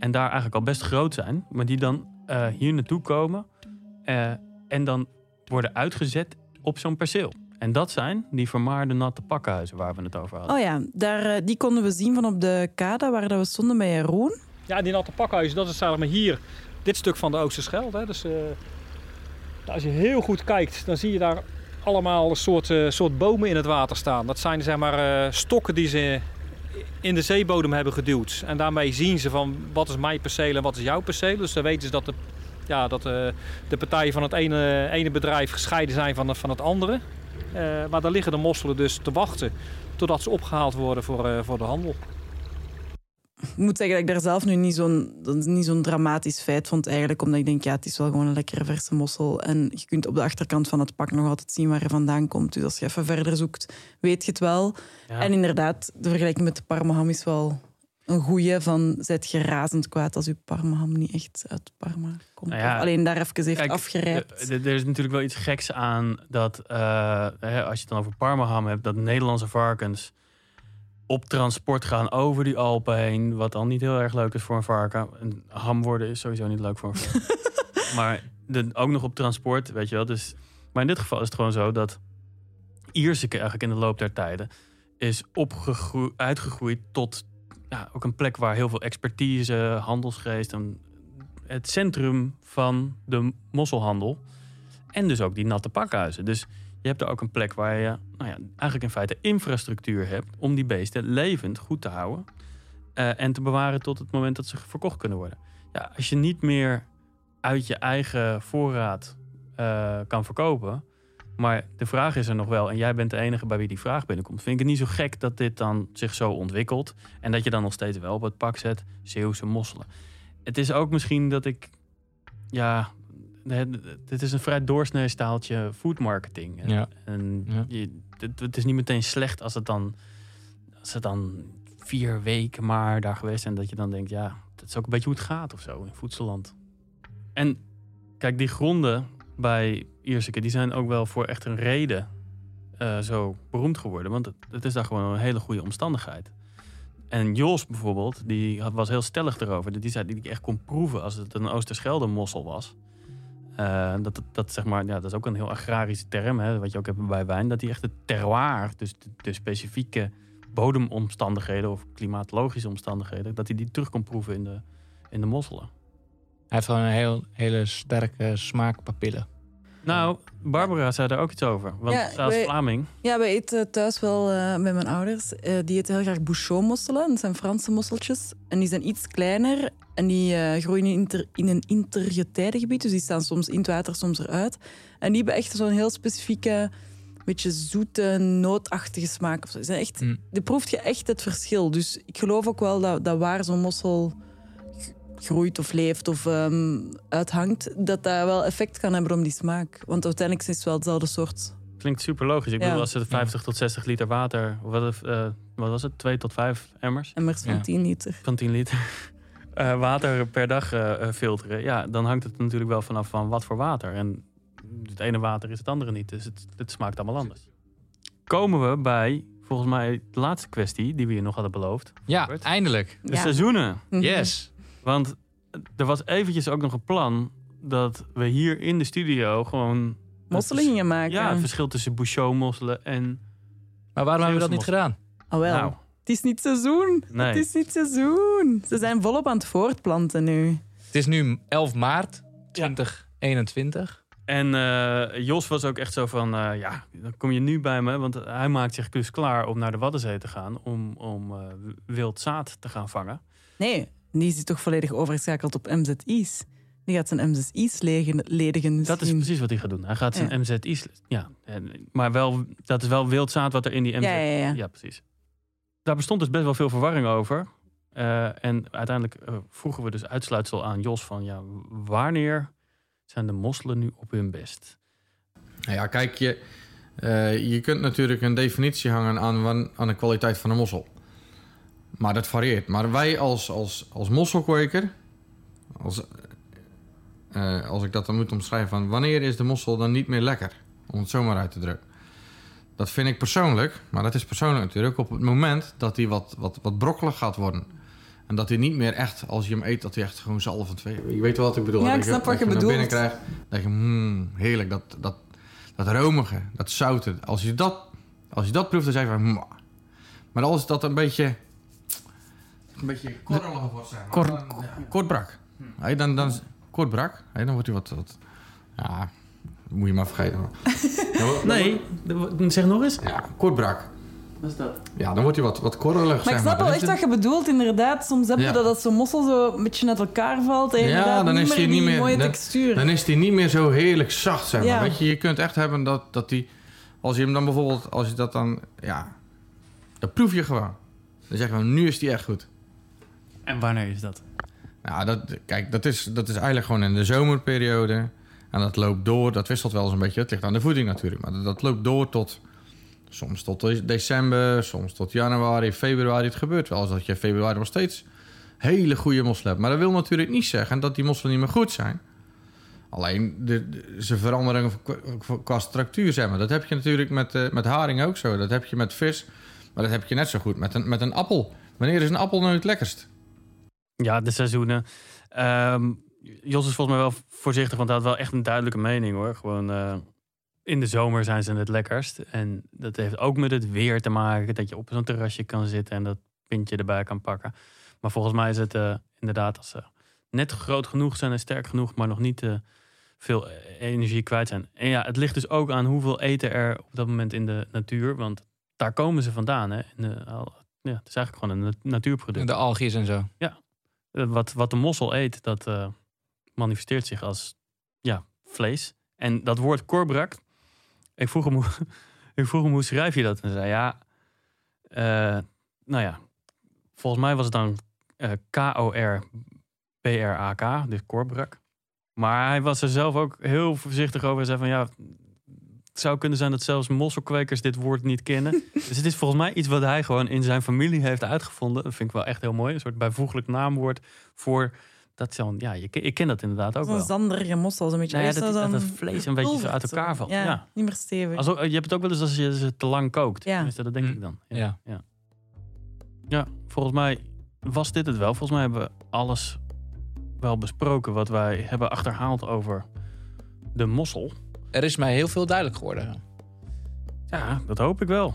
En daar eigenlijk al best groot zijn. Maar die dan eh, hier naartoe komen. eh, en dan worden uitgezet op zo'n perceel. En dat zijn die vermaarde natte pakhuizen waar we het over hadden. Oh ja, daar, eh, die konden we zien van op de kade waar dat we stonden bij Jeroen. Ja, die natte pakhuizen, dat is zeg maar hier, dit stuk van de Oosterschelde. Hè. Dus, als je heel goed kijkt, dan zie je daar allemaal een soort, eh, soort bomen in het water staan. Dat zijn zeg maar eh, stokken die ze in de zeebodem hebben geduwd. En daarmee zien ze van wat is mijn perceel en wat is jouw perceel. Dus dan weten ze dat de, ja, dat, eh, de partijen van het ene, ene bedrijf gescheiden zijn van, van het andere. Eh, maar daar liggen de mosselen dus te wachten totdat ze opgehaald worden voor, eh, voor de handel. Ik moet zeggen dat ik daar zelf nu niet zo'n niet zo'n dramatisch feit vond eigenlijk. Omdat ik denk, ja, het is wel gewoon een lekkere verse mossel. En je kunt op de achterkant van het pak nog altijd zien waar hij vandaan komt. Dus als je even verder zoekt, weet je het wel. Ja. En inderdaad, de vergelijking met de parmaham is wel een goeie van... Zet je razend kwaad als je parmaham niet echt uit Parma komt. Nou ja, alleen daar even heeft Kijk, afgerijpt. eh, Er er is natuurlijk wel iets geks aan dat, eh, als je het dan over Parmaham hebt, dat Nederlandse varkens op transport gaan over die Alpen heen. Wat dan niet heel erg leuk is voor een varken. Een ham worden is sowieso niet leuk voor een varken. <laughs> maar de, ook nog op transport, weet je wel. Dus, maar in dit geval is het gewoon zo dat Ierseke eigenlijk in de loop der tijden is opgegroeid, uitgegroeid tot ja, ook een plek waar heel veel expertise, handelsgeest en het centrum van de mosselhandel. En dus ook die natte pakhuizen. Dus je hebt er ook een plek waar je nou ja, eigenlijk in feite infrastructuur hebt om die beesten levend goed te houden. eh, en te bewaren tot het moment dat ze verkocht kunnen worden. Ja, als je niet meer uit je eigen voorraad eh, kan verkopen. Maar de vraag is er nog wel. En jij bent de enige bij wie die vraag binnenkomt. Vind ik het niet zo gek dat dit dan zich zo ontwikkelt. En dat je dan nog steeds wel op het pak zet Zeeuwse mosselen. Het is ook misschien dat ik ja, dit is een vrij doorsnee staaltje food marketing. En, Ja. en Ja. je, het, het is niet meteen slecht als het dan, als het dan vier weken maar daar geweest zijn. Dat je dan denkt, ja, dat is ook een beetje hoe het gaat of zo in voedselland. En kijk, die gronden bij Ierseke, die zijn ook wel voor echt een reden eh, zo beroemd geworden. Want het, het is daar gewoon een hele goede omstandigheid. En Jos bijvoorbeeld, die was heel stellig erover. Die zei dat hij echt kon proeven als het een Oosterschelde mossel was. Eh, dat, dat, zeg maar, ja, dat is ook een heel agrarische term, hè, wat je ook hebt bij wijn. Dat die echt het terroir, dus de, de specifieke bodemomstandigheden of klimatologische omstandigheden, dat hij die terug kon proeven in de, in de mosselen. Hij heeft gewoon een heel, hele sterke smaakpapillen. Nou, Barbara zei daar ook iets over. Want Ja, Vlaming. Ja, wij eten thuis wel eh, met mijn ouders. Eh, die eten heel graag bouchon-mosselen. Dat zijn Franse mosseltjes. En die zijn iets kleiner. En die eh, groeien in, inter- in een intergetijdengebied. Dus die staan soms in het water, soms eruit. En die hebben echt zo'n heel specifieke, beetje zoete, nootachtige smaak. Of zo. Die, zijn echt, Mm. die proeft je echt het verschil. Dus ik geloof ook wel dat, dat waar zo'n mossel groeit of leeft of ehm, uithangt, dat dat wel effect kan hebben op die smaak. Want uiteindelijk is het wel hetzelfde soort Klinkt super logisch. Ik Ja. bedoel, als ze 50 tot 60 liter water, wat, eh, wat was het, 2 tot 5 emmers emmers van Ja. 10 liter. van 10 liter <laughs> eh, water per dag eh, eh, filteren, ja, dan hangt het natuurlijk wel vanaf van wat voor water. En het ene water is het andere niet, dus het, het smaakt allemaal anders. Komen we bij volgens mij de laatste kwestie die we je nog hadden beloofd. Ja, Robert. eindelijk. De Ja. seizoenen. Mhm. Yes. Want er was eventjes ook nog een plan dat we hier in de studio gewoon... Mosselen gingen maken. Ja, het verschil tussen Bouchot mosselen en... Maar waarom hebben we dat niet gedaan? Oh wel, Nou, het is niet seizoen. Nee. Het is niet seizoen. Ze zijn volop aan het voortplanten nu. Het is nu 11 maart 2021. En eh, Jos was ook echt zo van, eh, ja, dan kom je nu bij me. Want hij maakt zich dus klaar om naar de Waddenzee te gaan. Om, om eh, wild zaad te gaan vangen. Nee, die is toch volledig overgeschakeld op MZI's. Die gaat zijn MZI's legen- ledigen Dat is precies wat hij gaat doen. Hij gaat zijn Ja. MZI's... Ja, en- maar wel, dat is wel wild zaad wat er in die MZ... Ja, ja, ja. Ja, precies. Daar bestond dus best wel veel verwarring over. Eh, en uiteindelijk eh, vroegen we dus uitsluitsel aan Jos van... Ja, wanneer zijn de mosselen nu op hun best? Nou ja, kijk, je, eh, je kunt natuurlijk een definitie hangen aan, aan de kwaliteit van de mossel. Maar dat varieert. Maar wij als, als, als mosselkweker, als, eh, als ik dat dan moet omschrijven, van wanneer is de mossel dan niet meer lekker? Om het zomaar uit te drukken. Dat vind ik persoonlijk, maar dat is persoonlijk natuurlijk, op het moment dat hij wat, wat, wat brokkelig gaat worden. En dat hij niet meer echt, als je hem eet, dat hij echt gewoon zalvend... Je weet wel wat ik bedoel. Ja, ik Dat snap wat dat je bedoelt. binnen krijgt, dat je, hmm, heerlijk, dat, dat, dat romige, dat zoute. Als je dat, als je dat proeft, dan zeg je van... "Mwah." Maar als dat een beetje... Een beetje korrelig wordt, zeg maar. Kor- dan- ja, kortbrak. Hey, dan, dan, kortbrak. Hey, dan wordt hij wat, wat... Ja, moet je maar vergeten. <laughs> maar. Nee, zeg nog eens. Ja, kortbrak. Wat is dat? Ja, dan wordt hij wat, wat korrelig, Maar zeg ik snap wel is echt het- wat je bedoelt, inderdaad. Soms heb je Ja. dat als zo'n mossel zo een beetje uit elkaar valt. En Ja, dan niet is die niet meer- mooie dan- textuur. Dan is die niet meer zo heerlijk zacht, zeg maar. Ja. Weet je, je kunt echt hebben dat, dat die... Als je hem dan bijvoorbeeld... Als je dat dan... Ja... Dat proef je gewoon. Dan zeg je van, nu is die echt goed. Wanneer is dat? Nou, dat, kijk, dat is, dat is eigenlijk gewoon in de zomerperiode. En dat loopt door. Dat wisselt wel eens een beetje. Het ligt aan de voeding natuurlijk. Maar dat, loopt door tot... Soms tot de- december, soms tot januari, februari. Het gebeurt wel eens dat je in februari nog steeds hele goede mosselen hebt. Maar dat wil natuurlijk niet zeggen dat die mosselen niet meer goed zijn. Alleen de, ze veranderen qua, qua structuur, zeg maar. Dat heb je natuurlijk met, eh, met haring ook zo. Dat heb je met vis. Maar dat heb je net zo goed met een, met een appel. Wanneer is een appel nou het lekkerst? Ja, de seizoenen. Ehm, Jos is volgens mij wel voorzichtig, want hij had wel echt een duidelijke mening hoor. Gewoon eh, in de zomer zijn ze het lekkerst. En dat heeft ook met het weer te maken. Dat je op zo'n terrasje kan zitten en dat pintje erbij kan pakken. Maar volgens mij is het eh, inderdaad als ze net groot genoeg zijn en sterk genoeg, maar nog niet eh, veel energie kwijt zijn. En ja, het ligt dus ook aan hoeveel eten er op dat moment in de natuur. Want daar komen ze vandaan. Hè? In de, ja, het is eigenlijk gewoon een nat- natuurproduct. De algjes en zo. Eh, wat, wat de mossel eet, dat eh, manifesteert zich als ja, vlees. En dat woord korbrak, ik vroeg hem, hoe, <laughs> ik vroeg hem hoe schrijf je dat? En zei ja, eh, nou ja, volgens mij was het dan eh, K-O-R-B-R-A-K, dus korbrak. Maar hij was er zelf ook heel voorzichtig over en zei van ja, het zou kunnen zijn dat zelfs mosselkwekers dit woord niet kennen. <laughs> dus het is volgens mij iets wat hij gewoon in zijn familie heeft uitgevonden. Dat vind ik wel echt heel mooi. Een soort bijvoeglijk naamwoord voor dat zo'n, ja, je, ken- ik ken dat inderdaad ook wel. zanderige mossel, zo'n beetje. Nou ja, dat, dat het vlees een beetje zo uit elkaar valt. Ja, Ja. niet meer stevig. Alsof, je hebt het ook wel eens als je ze te lang kookt. Ja. Tenminste, dat denk Hm. ik dan. Ja. ja. Ja, volgens mij was dit het wel. Volgens mij hebben we alles wel besproken wat wij hebben achterhaald over de mossel. Er is mij heel veel duidelijk geworden. Ja, dat hoop ik wel.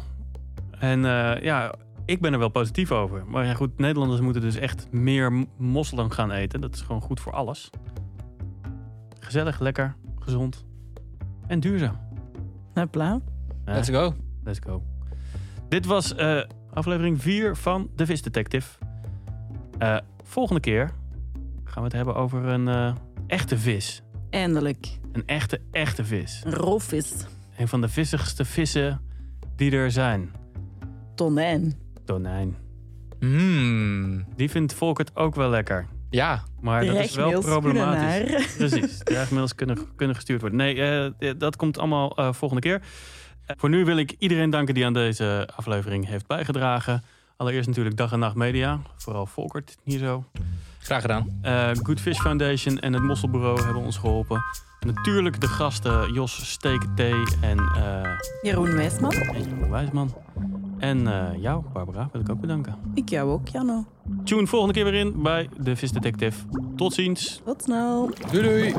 En eh, ja, ik ben er wel positief over. Maar ja, goed, Nederlanders moeten dus echt meer m- mosselen gaan eten. Dat is gewoon goed voor alles. Gezellig, lekker, gezond en duurzaam. Hopla. Ja, Let's go. Let's go. Dit was eh, aflevering 4 van De Vis Detective. Eh, volgende keer gaan we het hebben over een eh, echte vis. Eindelijk. Een echte, echte vis. Een roofvis. Een van de vissigste vissen die er zijn. Tonijn. Tonijn. Mm. Die vindt Volkert ook wel lekker. Ja, Maar dat is wel problematisch. naar- <laughs> Precies. Dreigmails kunnen, kunnen gestuurd worden. Nee, eh, dat komt allemaal eh, volgende keer. Eh, voor nu wil ik iedereen danken die aan deze aflevering heeft bijgedragen. Allereerst natuurlijk Dag en Nacht Media. Vooral Volkert hier zo. graag gedaan. Eh, Good Fish Foundation en het Mosselbureau hebben ons geholpen. Natuurlijk de gasten Jos Steek Thee en, eh Jeroen Wijsman. en Jeroen Wijsman. En eh, jou, Barbara, wil ik ook bedanken. Ik jou ook, Janno. Tune volgende keer weer in bij de Vis Detective. Tot ziens. Tot snel. Doei doei!